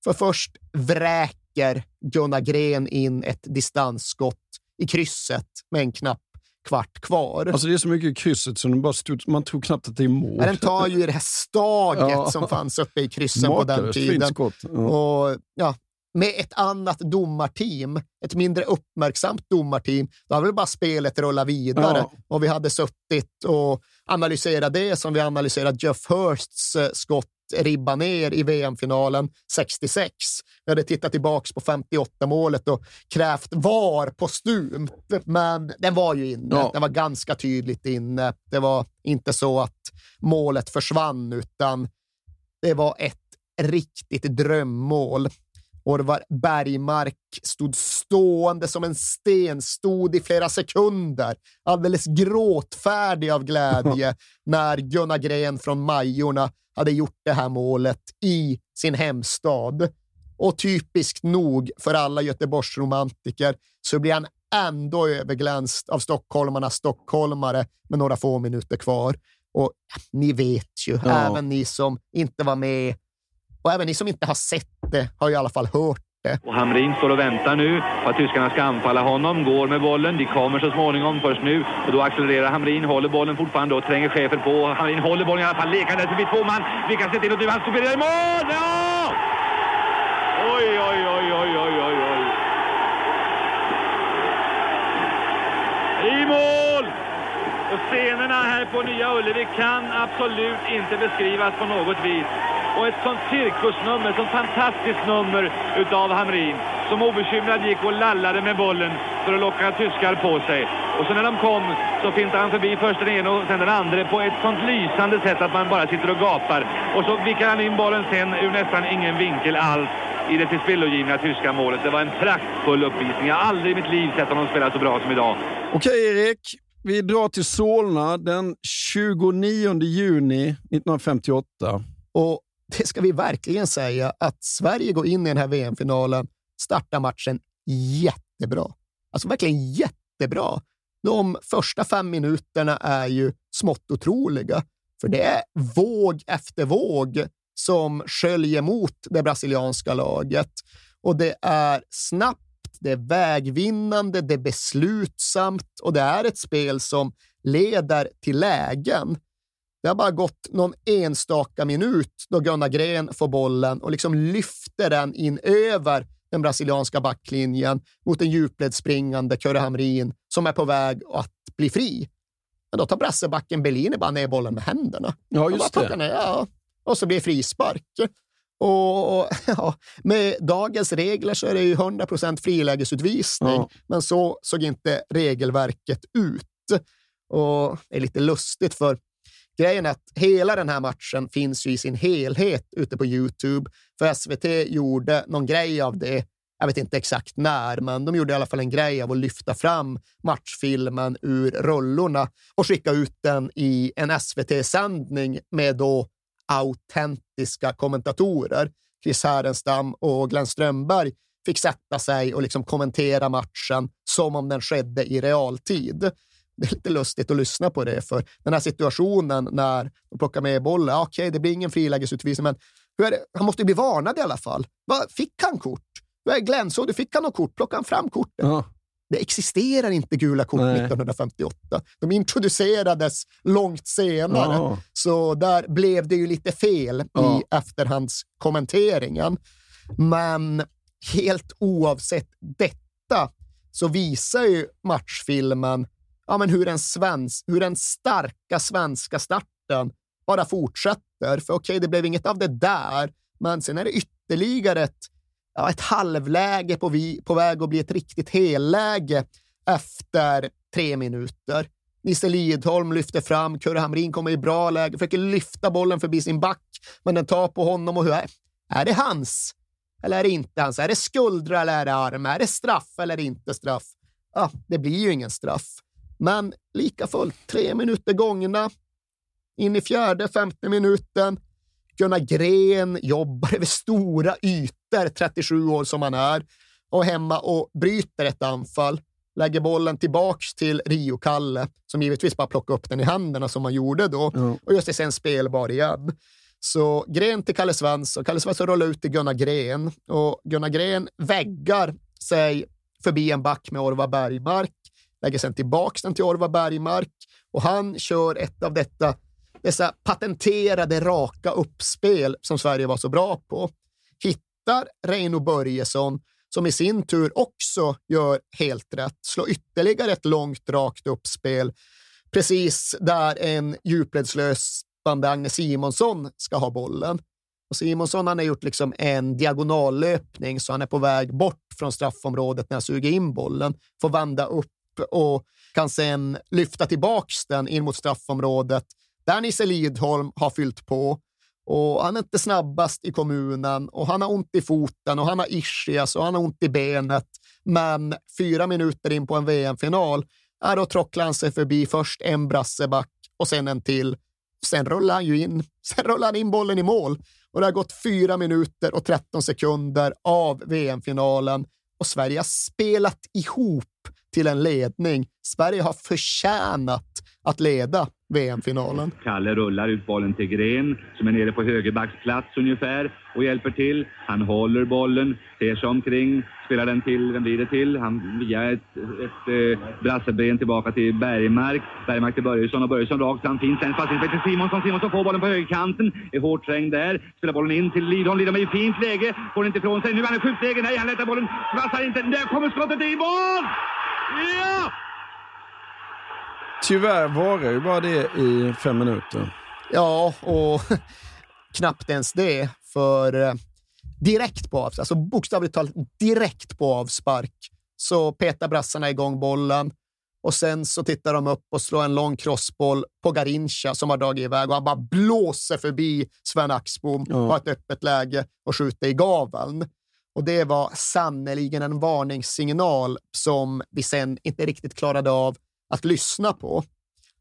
[SPEAKER 5] För först vräker nicker Gunnar Gren in ett distansskott i krysset med en knapp kvart kvar.
[SPEAKER 4] Alltså det är så mycket i krysset så bara stod, man tror knappt att det är mål.
[SPEAKER 5] Den tar ju det här staget
[SPEAKER 4] Ja.
[SPEAKER 5] som fanns uppe i kryssen på den tiden.
[SPEAKER 4] Ja.
[SPEAKER 5] Och, ja, med ett annat domarteam, ett mindre uppmärksamt domarteam, då hade väl bara spelet rullat vidare.
[SPEAKER 4] Ja.
[SPEAKER 5] Och vi hade suttit och analyserat det som vi analyserat Jeff Hursts eh, skott ribba ner i VM-finalen 66. Vi hade tittat tillbaka på 58-målet och krävt VAR postumt, men den var ju inne.
[SPEAKER 4] Ja.
[SPEAKER 5] Den var ganska tydligt inne. Det var inte så att målet försvann, utan det var ett riktigt drömmål. Orvar Bergmark stod stående som en sten, stod i flera sekunder, alldeles gråtfärdig av glädje <laughs> när Gunnar Gren från Majorna hade gjort det här målet i sin hemstad. Och typiskt nog för alla Göteborgsromantiker så blir han ändå överglänst av stockholmarnas stockholmare med några få minuter kvar. Och ni vet ju,
[SPEAKER 4] Ja.
[SPEAKER 5] även ni som inte var med och även ni som inte har sett det har i alla fall hört det.
[SPEAKER 12] Och Hamrin står och väntar nu på att tyskarna ska anfalla honom. Går med bollen. De kommer så småningom först nu. Och då accelererar Hamrin. Håller bollen fortfarande och tränger chefen på. Hamrin håller bollen i alla fall. Lekandes blir två man. Vi kan se till att du han studerar i mål! Ja! Oj, oj, oj, oj, oj, oj, oj. I mål! Och scenerna här på Nya Ullevi kan absolut inte beskrivas på något vis. Och ett sånt cirkusnummer, ett sånt fantastiskt nummer utav Hamrin som obekymrad gick och lallade med bollen för att locka tyskar på sig. Och så när de kom så fintade han förbi först den ena och sen den andra på ett sånt lysande sätt att man bara sitter och gapar. Och så vickar han in bollen sen ur nästan ingen vinkel alls i det tillspillogivna tyska målet. Det var en praktfull uppvisning. Jag har aldrig i mitt liv sett honom spela så bra som idag.
[SPEAKER 4] Okej Erik, vi drar till Solna den 29 juni 1958.
[SPEAKER 5] Och det ska vi verkligen säga att Sverige går in i den här VM-finalen, startar matchen jättebra. Alltså verkligen jättebra. De första fem minuterna är ju smått otroliga, för det är våg efter våg som sköljer mot det brasilianska laget. Och det är snabbt, det är vägvinnande, det är beslutsamt och det är ett spel som leder till lägen. Det har bara gått någon enstaka minut då Gunnar Gren får bollen och liksom lyfter den in över den brasilianska backlinjen mot en djupledsspringande Kurre Hamrin som är på väg att bli fri. Men då tar brassebacken Bellini bara ner bollen med händerna.
[SPEAKER 4] Ja, just det.
[SPEAKER 5] Ner, ja. Och så blir det frispark. Och, och <laughs> ja, med dagens regler så är det ju 100 frilägesutvisning,
[SPEAKER 4] Ja.
[SPEAKER 5] men så såg inte regelverket ut. Och det är lite lustigt för grejen är att hela den här matchen finns ju i sin helhet ute på Youtube. För SVT gjorde någon grej av det. Jag vet inte exakt när, men de gjorde i alla fall en grej av att lyfta fram matchfilmen ur rullorna och skicka ut den i en SVT-sändning med då autentiska kommentatorer. Chris Härenstam och Glenn Strömberg fick sätta sig och liksom kommentera matchen som om den skedde i realtid. <laughs> Det är lite lustigt att lyssna på det, för den här situationen när de plockar med bollen, okej, det blir ingen frilägesutvisning, men han måste ju bli varnad i alla fall. Va, fick han kort? Glenn, så du fick han något kort? Plockade han fram kortet?
[SPEAKER 4] Ja.
[SPEAKER 5] Det existerar inte gula kort
[SPEAKER 4] Nej.
[SPEAKER 5] 1958. De introducerades långt senare,
[SPEAKER 4] Ja.
[SPEAKER 5] så där blev det ju lite fel
[SPEAKER 4] Ja.
[SPEAKER 5] i efterhandskommenteringen. Men helt oavsett detta så visar ju matchfilmen ja, men hur, den svensk, hur den starka svenska starten bara fortsätter. För okej, det blev inget av det där, men sen är det ytterligare ett, ja, ett halvläge på, vi, på väg att bli ett riktigt helläge efter tre minuter. Nisse Lidholm lyfter fram, Kurre Hamrin kommer i bra läge, försöker lyfta bollen förbi sin back, men den tar på honom och hur är, är det hans? Eller är det inte hans? Är det skuldra eller är det arm? Är det straff eller inte straff? Ja, det blir ju ingen straff. Men lika fullt, tre minuter gångna. In i fjärde, femte minuten. Gunnar Gren jobbar över stora ytor, 37 år som han är, och hemma och bryter ett anfall. Lägger bollen tillbaks till Rio-Kalle, som givetvis bara plockar upp den i händerna som han gjorde då,
[SPEAKER 4] Ja.
[SPEAKER 5] och just det sen spelbar igen. Så Gren till Kalle Svensson. Kalle Svensson rullar ut till Gunnar Gren och Gunnar Gren väggar sig förbi en back med Orvar Bergmark, lägger sen tillbaks den till Orvar Bergmark och han kör ett av detta, dessa patenterade raka uppspel som Sverige var så bra på. Hittar Reino Börjesson som i sin tur också gör helt rätt, slår ytterligare ett långt rakt uppspel precis där en djupledslöpande Agne Simonsson ska ha bollen. Och Simonsson han har gjort liksom en diagonallöpning så han är på väg bort från straffområdet när han suger in bollen, får vända upp och kan sen lyfta tillbaks den in mot straffområdet där Nisse Lidholm har fyllt på. Och han är inte snabbast i kommunen och han har ont i foten och han har ischias och han har ont i benet. Men fyra minuter in på en VM-final, ja, då trocklar han sig förbi först en brasseback och sen en till. Sen rullar han ju in, <laughs> sen rullar han in bollen i mål och det har gått fyra minuter och 13 sekunder av VM-finalen och Sverige har spelat ihop till en ledning. Sverige har förtjänat att leda VM-finalen.
[SPEAKER 12] Kalle rullar ut bollen till Gren som är nere på högerbacksplats ungefär och hjälper till. Han håller bollen, ser sig omkring, spelar den till, vem blir det till? Han via ett, ett eh, brasseben tillbaka till Bergmark. Bergmark till Börjesson och Börjesson rakt fram. Fin sen passning till Simonsson. Simonsson får bollen på högerkanten, är hårt trängd där. Spelar bollen in till Lidholm. Lidholm är i fint läge, får den inte ifrån sig. Nu är han i skjutläge. Nej, han lättar bollen. Vassar inte. Där kommer skottet i mål! Ja!
[SPEAKER 4] Tyvärr varar ju bara det i fem minuter.
[SPEAKER 5] Ja, och <laughs> knappt ens det. För eh, direkt på avspark, alltså bokstavligt talat direkt på avspark, så petar brassarna igång bollen och sen så tittar de upp och slår en lång crossboll på Garincha som har dragit iväg och han bara blåser förbi Sven Axbom
[SPEAKER 4] Ja.
[SPEAKER 5] och har ett öppet läge och skjuter i gaveln. Och det var sannerligen en varningssignal som vi sen inte riktigt klarade av att lyssna på.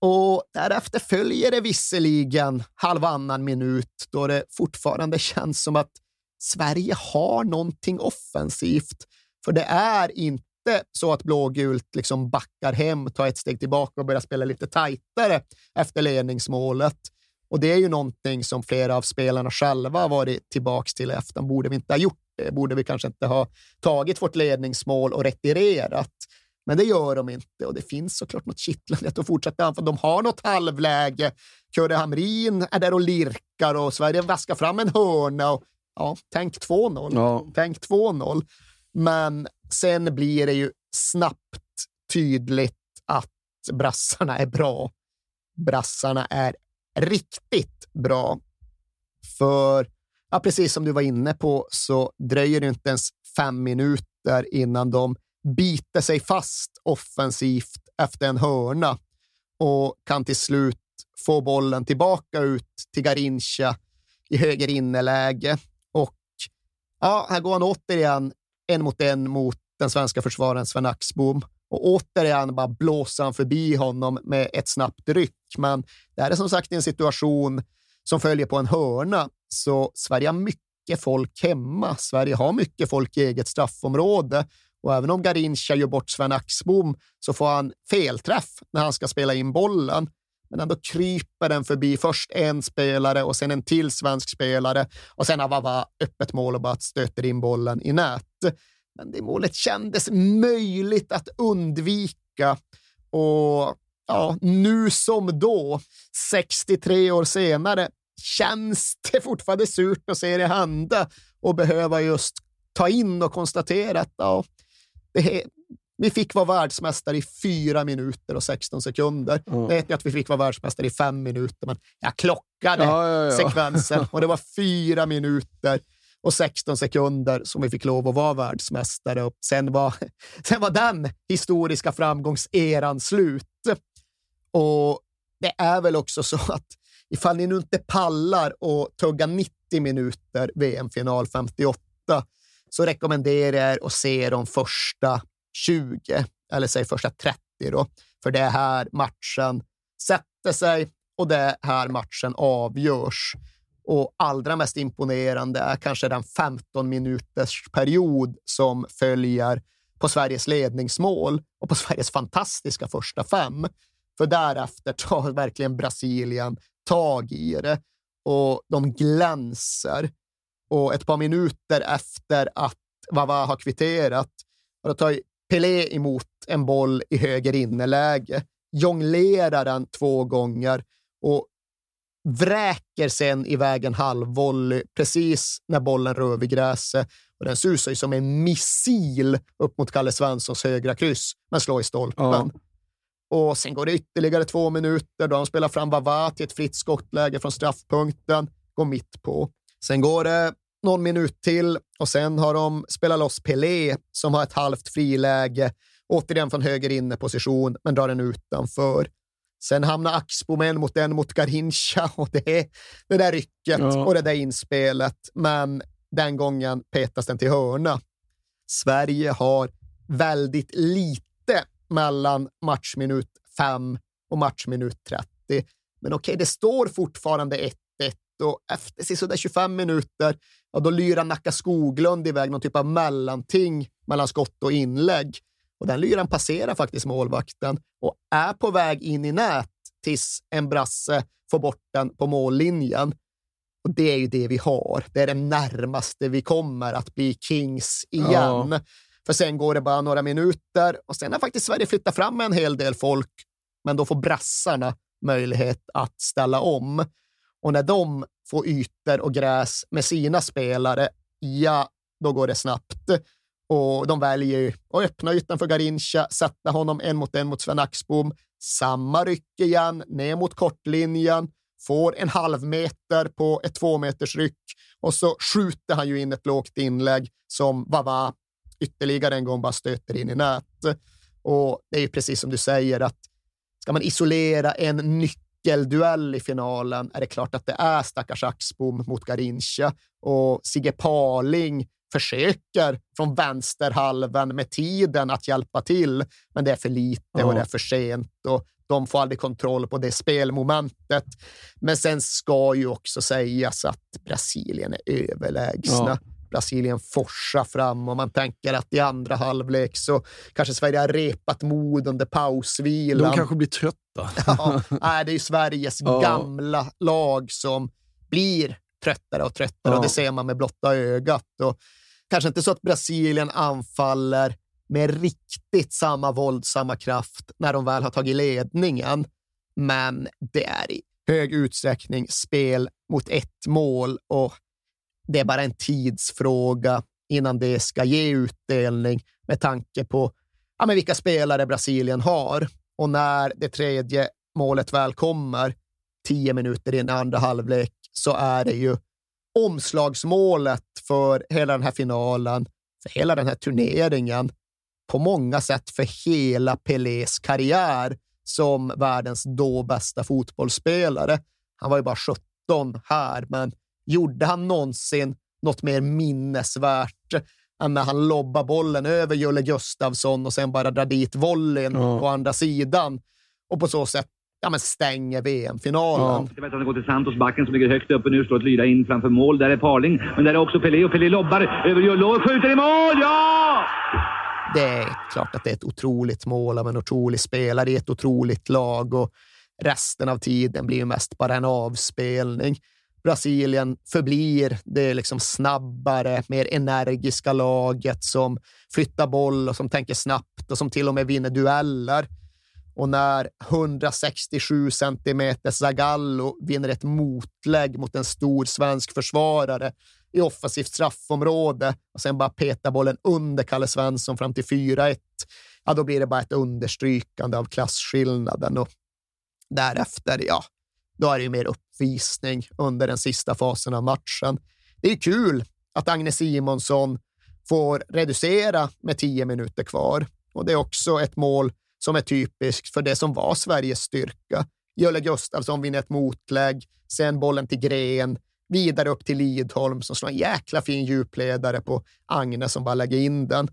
[SPEAKER 5] Och därefter följer det visserligen halvannan minut då det fortfarande känns som att Sverige har någonting offensivt. För det är inte så att blågult liksom backar hem, tar ett steg tillbaka och börjar spela lite tajtare efter ledningsmålet. Och det är ju någonting som flera av spelarna själva har varit tillbaks till efter. Borde vi inte ha gjort? Borde vi kanske inte ha tagit vårt ledningsmål och retirerat? Men det gör de inte och det finns såklart något kittlande att de fortsätter anfalla. De har något halvläge. Kurre Hamrin är där och lirkar och Sverige vaskar fram en hörna. Och, ja, tänk 2-0.
[SPEAKER 4] Ja.
[SPEAKER 5] Tänk 2-0. Men sen blir det ju snabbt tydligt att brassarna är bra. Brassarna är riktigt bra. För, ja, precis som du var inne på, så dröjer det inte ens fem minuter innan de biter sig fast offensivt efter en hörna och kan till slut få bollen tillbaka ut till Garincha i höger inneläge. Och ja, här går han återigen en mot en mot den svenska försvararen Sven Axbom. Och återigen bara blåser han förbi honom med ett snabbt ryck. Men det här är som sagt en situation som följer på en hörna, så Sverige har mycket folk hemma. Sverige har mycket folk i eget straffområde och även om Garincha gör bort Sven Axbom så får han felträff när han ska spela in bollen. Men ändå kryper den förbi först en spelare och sen en till svensk spelare och sen Avava öppet mål och bara stöter in bollen i nät. Men det målet kändes möjligt att undvika och ja, nu som då, 63 år senare, känns det fortfarande surt att se det hända och behöva just ta in och konstatera att ja, det, vi fick vara världsmästare i fyra minuter och 16 sekunder.
[SPEAKER 4] Ja.
[SPEAKER 5] Nu vet jag att vi fick vara världsmästare i fem minuter, men jag klockade
[SPEAKER 4] Ja, ja, ja.
[SPEAKER 5] sekvensen <laughs> och det var fyra minuter och 16 sekunder som vi fick lov att vara världsmästare. Och sen, var, <laughs> sen var den historiska framgångseran slut. Och det är väl också så att ifall ni nu inte pallar och tugga 90 minuter VM-final 58 så rekommenderar jag er att se de första 20, eller säg första 30 då, för det är här matchen sätter sig och det är här matchen avgörs. Och allra mest imponerande är kanske den 15 minuters period som följer på Sveriges ledningsmål och på Sveriges fantastiska första fem. För därefter tar verkligen Brasilien tag i det. och de glänser. Och ett par minuter efter att Vava har kvitterat, och då tar Pelé emot en boll i höger inneläge, jonglerar den två gånger och vräker sen iväg en halvvolley precis när bollen rör vid gräset. Och den susar ju som en missil upp mot Kalle Svenssons högra kryss, men slår i stolpen.
[SPEAKER 4] Ja.
[SPEAKER 5] Och sen går det ytterligare två minuter då han spelar fram Vava till ett fritt skottläge från straffpunkten, går mitt på. Sen går det någon minut till och sen har de spelat loss Pelé som har ett halvt friläge, återigen från höger inneposition, men drar den utanför. Sen hamnar Axbom en mot en mot Garrincha <laughs> och det det där rycket
[SPEAKER 4] Ja.
[SPEAKER 5] och det där inspelet. Men den gången petas den till hörna. Sverige har väldigt lite mellan matchminut 5 och matchminut 30. Men okej, det står fortfarande 1-1 och efter sådär 25 minuter, ja, då lyrar Nacka Skoglund iväg någon typ av mellanting mellan skott och inlägg. Och den lyran passerar faktiskt målvakten och är på väg in i nät tills en brasse får bort den på mållinjen. Och det är ju det vi har. Det är det närmaste vi kommer att bli Kings igen.
[SPEAKER 4] Ja.
[SPEAKER 5] För sen går det bara några minuter och sen har faktiskt Sverige flyttat fram en hel del folk, men då får brassarna möjlighet att ställa om. Och när de får ytor och gräs med sina spelare, ja, då går det snabbt. Och de väljer ju att öppna ytan för Garincha, sätta honom en mot en mot Sven Axbom. Samma ryck igen, ner mot kortlinjen, får en halv meter på ett två meters ryck och så skjuter han ju in ett lågt inlägg som Vava ytterligare en gång bara stöter in i nät. Och det är ju precis som du säger att ska man isolera en nyckelduell i finalen är det klart att det är stackars Axbom mot Garincha och Sigge Parling försöker från vänsterhalvan med tiden att hjälpa till, men det är för lite och det är för sent och de får aldrig kontroll på det spelmomentet. Men sen ska ju också sägas att Brasilien är överlägsna.
[SPEAKER 4] Ja.
[SPEAKER 5] Brasilien forsar fram och man tänker att i andra halvlek så kanske Sverige har repat mod under pausvilan.
[SPEAKER 4] De kanske blir trötta. <laughs>
[SPEAKER 5] Ja, nej, det är ju Sveriges
[SPEAKER 4] Ja.
[SPEAKER 5] gamla lag som blir tröttare och tröttare
[SPEAKER 4] Ja.
[SPEAKER 5] och det ser man med blotta ögat. Och kanske inte så att Brasilien anfaller med riktigt samma våldsamma kraft när de väl har tagit ledningen, men det är i hög utsträckning spel mot ett mål och det är bara en tidsfråga innan det ska ge utdelning med tanke på ja, men vilka spelare Brasilien har. Och när det tredje målet väl kommer, tio minuter in i andra halvlek, så är det ju omslagsmålet för hela den här finalen, för hela den här turneringen, på många sätt för hela Pelés karriär som världens då bästa fotbollsspelare. Han var ju bara 17 här, men gjorde han någonsin något mer minnesvärt än när han lobbar bollen över Julle Gustafsson och sen bara drar dit volleyn
[SPEAKER 4] Ja.
[SPEAKER 5] på andra sidan och på så sätt ja, men stänger VM-finalen.
[SPEAKER 12] Att han går till Santos, backen som ligger högt uppe nu, slår ett lyra in framför mål. Där är Parling, men där är också Pelé och Pelé lobbar över Julle och skjuter i mål! Ja!
[SPEAKER 5] Det är klart att det är ett otroligt mål av en otrolig spelare i ett otroligt lag och resten av tiden blir ju mest bara en avspelning. Brasilien förblir det liksom snabbare, mer energiska laget som flyttar boll och som tänker snabbt och som till och med vinner dueller. Och när 167 centimeter Zagallo vinner ett motlägg mot en stor svensk försvarare i offensivt straffområde och sen bara petar bollen under Kalle Svensson fram till 4-1, ja, då blir det bara ett understrykande av klasskillnaden och därefter, ja, då är det ju mer uppvisning under den sista fasen av matchen. Det är kul att Agnes Simonsson får reducera med tio minuter kvar och det är också ett mål som är typiskt för det som var Sveriges styrka. Jölle Gustafsson vinner ett motlägg, sen bollen till Gren, vidare upp till Lidholm som slår en jäkla fin djupledare på Agne som bara lägger in den.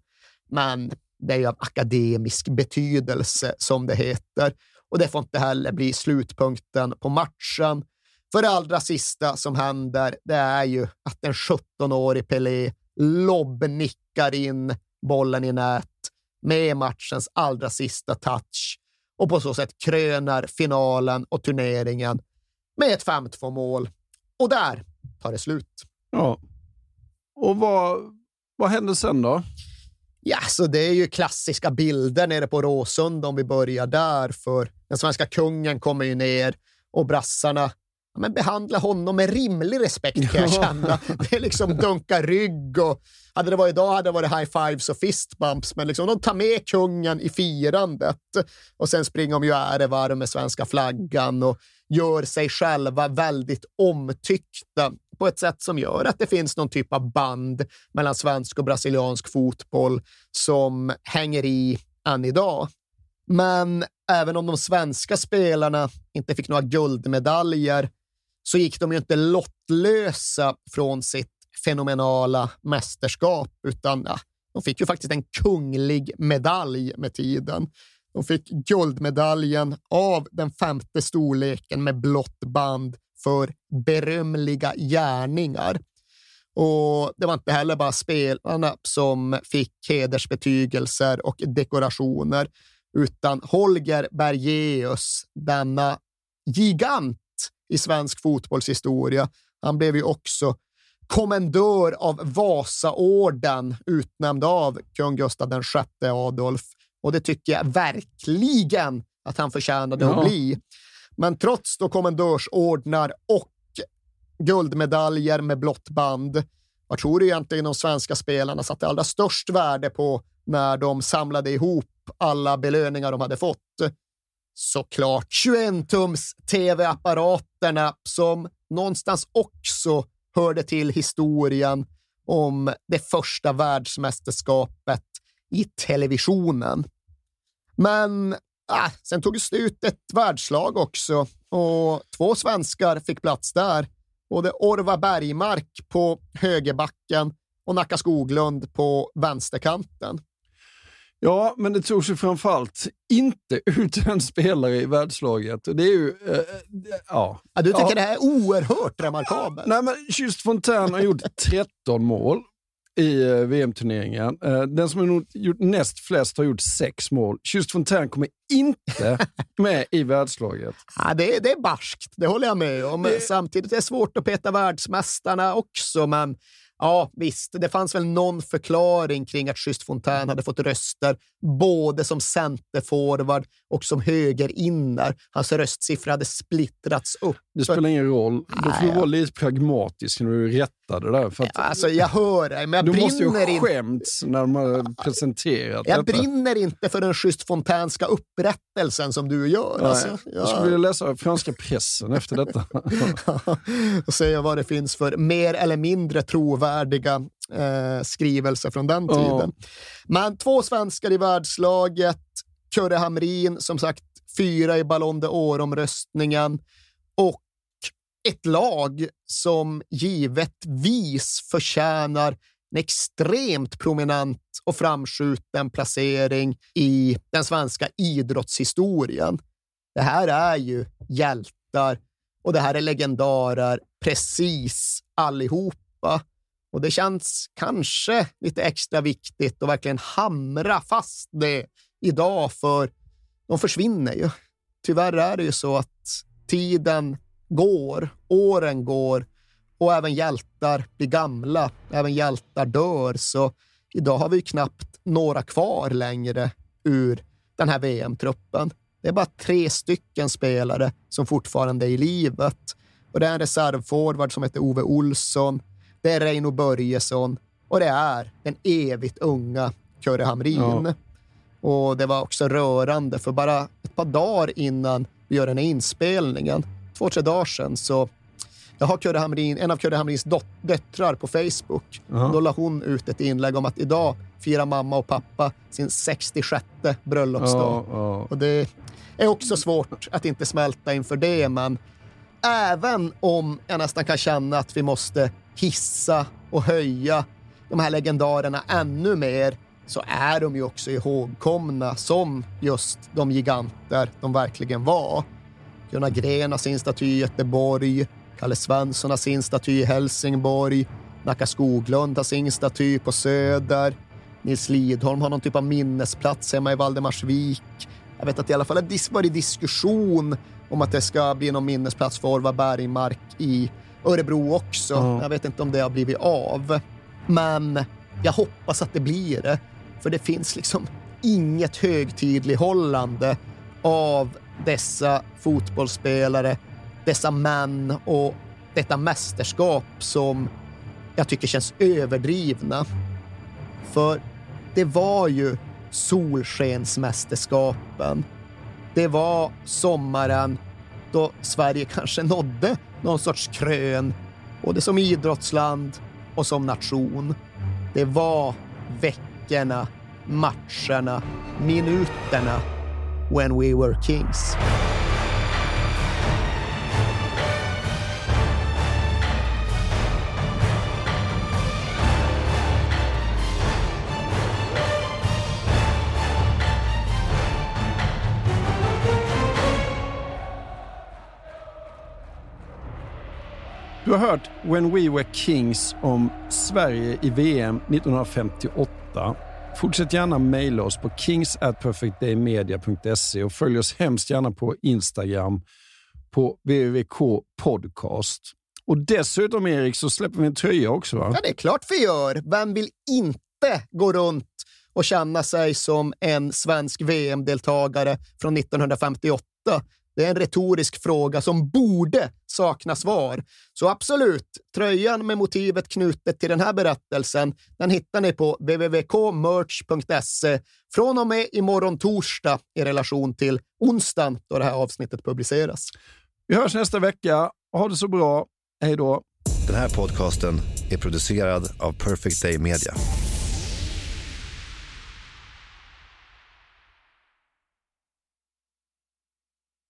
[SPEAKER 5] Men det är ju av akademisk betydelse som det heter och det får inte heller bli slutpunkten på matchen. För det allra sista som händer, det är ju att en 17-årig Pelé lobbnickar in bollen i nät med matchens allra sista touch och på så sätt krönar finalen och turneringen med ett 5-2 mål. Och där tar det slut.
[SPEAKER 4] Ja. Och vad, vad hände sen då?
[SPEAKER 5] Ja, så det är ju klassiska bilder nere på Råsund om vi börjar där. För den svenska kungen kommer ju ner och brassarna men behandlar honom med rimlig respekt kan jag känna. Det är liksom dunka rygg och hade det varit idag hade det varit high fives och fist bumps, men liksom de tar med kungen i firandet och sen springer de ju ärevarv med svenska flaggan och gör sig själva väldigt omtyckta på ett sätt som gör att det finns någon typ av band mellan svensk och brasiliansk fotboll som hänger i än idag. Men även om de svenska spelarna inte fick några guldmedaljer så gick de ju inte lottlösa från sitt fenomenala mästerskap, utan ja, de fick ju faktiskt en kunglig medalj med tiden. De fick guldmedaljen av den femte storleken med blått band för berömliga gärningar. Och Det var inte heller bara spelarna som fick hedersbetygelser och dekorationer, utan Holger Bergeus, denna gigant i svensk fotbollshistoria, han blev ju också kommendör av Vasaorden utnämnd av kung Gustav VI Adolf. Och det tycker jag verkligen att han förtjänade
[SPEAKER 4] Ja.
[SPEAKER 5] att bli. Men trots då kommendörsordnar och guldmedaljer med blått band, vad tror du egentligen de svenska spelarna satte allra störst värde på när de samlade ihop alla belöningar de hade fått? Såklart 21-tums tv-apparaterna som någonstans också hörde till historien om det första världsmästerskapet i televisionen. Men äh, sen tog det slut ett världslag också och två svenskar fick plats där. Både Orva Bergmark på högerbacken och Nacka Skoglund på vänsterkanten.
[SPEAKER 4] Ja, men det tog sig framförallt inte <laughs> ut en spelare i världslaget. Det är ju... eh, ja.
[SPEAKER 5] Ja, du tycker
[SPEAKER 4] ja.
[SPEAKER 5] det här är oerhört remarkabelt?
[SPEAKER 4] Nej, men Just Fontaine har gjort 13 mål i eh, VM-turneringen. Eh, Den som har gjort- näst flest har gjort sex mål. Just Fontaine kommer inte <laughs> med i världslaget.
[SPEAKER 5] Ja, det, det är barskt, det håller jag med om. Samtidigt är det svårt att peta världsmästarna också, men ja, visst, det fanns väl någon förklaring kring att Just Fontaine hade fått röster både som centerforward och som högerinner. Hans röstsiffra hade splittrats upp.
[SPEAKER 4] Det spelar ingen roll. Då får du vara lite pragmatisk när du rättar det. För att
[SPEAKER 5] Alltså, jag hör dig, men jag
[SPEAKER 4] du måste ju
[SPEAKER 5] brinner
[SPEAKER 4] ha
[SPEAKER 5] inte.
[SPEAKER 4] skämts när de har presenterat
[SPEAKER 5] Jag
[SPEAKER 4] detta.
[SPEAKER 5] brinner inte för den Just Fontaineska upprättelsen som du gör.
[SPEAKER 4] Nej,
[SPEAKER 5] Alltså,
[SPEAKER 4] Jag skulle vilja läsa franska pressen efter detta. <laughs>
[SPEAKER 5] och se vad det finns för mer eller mindre trovärdiga eh, skrivelser från den
[SPEAKER 4] Ja.
[SPEAKER 5] tiden. Men två svenskar i världslaget, Kurre Hamrin, som sagt fyra i Ballon d'Or-omröstningen och ett lag som givetvis förtjänar en extremt prominent och framskjuten placering i den svenska idrottshistorien. Det här är ju hjältar och det här är legendarer precis allihopa. Och det känns kanske lite extra viktigt att verkligen hamra fast det idag, för de försvinner ju. Tyvärr är det ju så att tiden går, åren går och även hjältar blir gamla, även hjältar dör. Så idag har vi knappt några kvar längre ur den här VM-truppen. Det är bara tre stycken spelare som fortfarande är i livet. Och det är en reservforward som heter Ove Olsson. Det är Reino Börjesson och det är den evigt unga Kurre Hamrin.
[SPEAKER 4] Ja.
[SPEAKER 5] Och det var också rörande, för bara ett par dagar innan vi gör den här inspelningen, två, tre dagar sedan, så jag har Kurre Hamrin, en av Kurre Hamrins dot- döttrar på Facebook.
[SPEAKER 4] Ja.
[SPEAKER 5] Då la hon ut ett inlägg om att idag firar mamma och pappa sin 66 bröllopsdag.
[SPEAKER 4] Ja, ja.
[SPEAKER 5] Och det är också svårt att inte smälta inför det, men även om jag nästan kan känna att vi måste hissa och höja de här legendarerna ännu mer, så är de ju också ihågkomna som just de giganter de verkligen var. Gunnar Gren har sin staty i Göteborg, Kalle Svensson har sin staty i Helsingborg, Nacka Skoglund har sin staty på Söder, Nils Lidholm har någon typ av minnesplats hemma i Valdemarsvik. Jag vet att det i alla fall har varit diskussion om att det ska bli någon minnesplats för Orvar Bergmark i Örebro också.
[SPEAKER 4] Ja.
[SPEAKER 5] Jag vet inte om det har blivit av. Men jag hoppas att det blir det. För det finns liksom inget högtidlighållande av dessa fotbollsspelare, dessa män och detta mästerskap som jag tycker känns överdrivna. För det var ju solskensmästerskapen. Det var sommaren då Sverige kanske nådde någon sorts krön, både som idrottsland och som nation. Det var veckorna, matcherna, minuterna when we were kings.
[SPEAKER 4] Du har hört When We Were Kings om Sverige i VM 1958. Fortsätt gärna mejla oss på kingsatperfectdaymedia.se och följ oss hemskt gärna på Instagram på www.k podcast. Och dessutom Erik så släpper vi en tröja också va?
[SPEAKER 5] Ja, det är klart vi gör. Vem vill inte gå runt och känna sig som en svensk VM-deltagare från 1958? Det är en retorisk fråga som borde sakna svar. Så absolut, tröjan med motivet knutet till den här berättelsen, den hittar ni på www.kmerch.se från och med imorgon torsdag i relation till onsdagen då det här avsnittet publiceras.
[SPEAKER 4] Vi hörs nästa vecka. Ha det så bra. Hej då.
[SPEAKER 13] Den här podcasten är producerad av Perfect Day Media.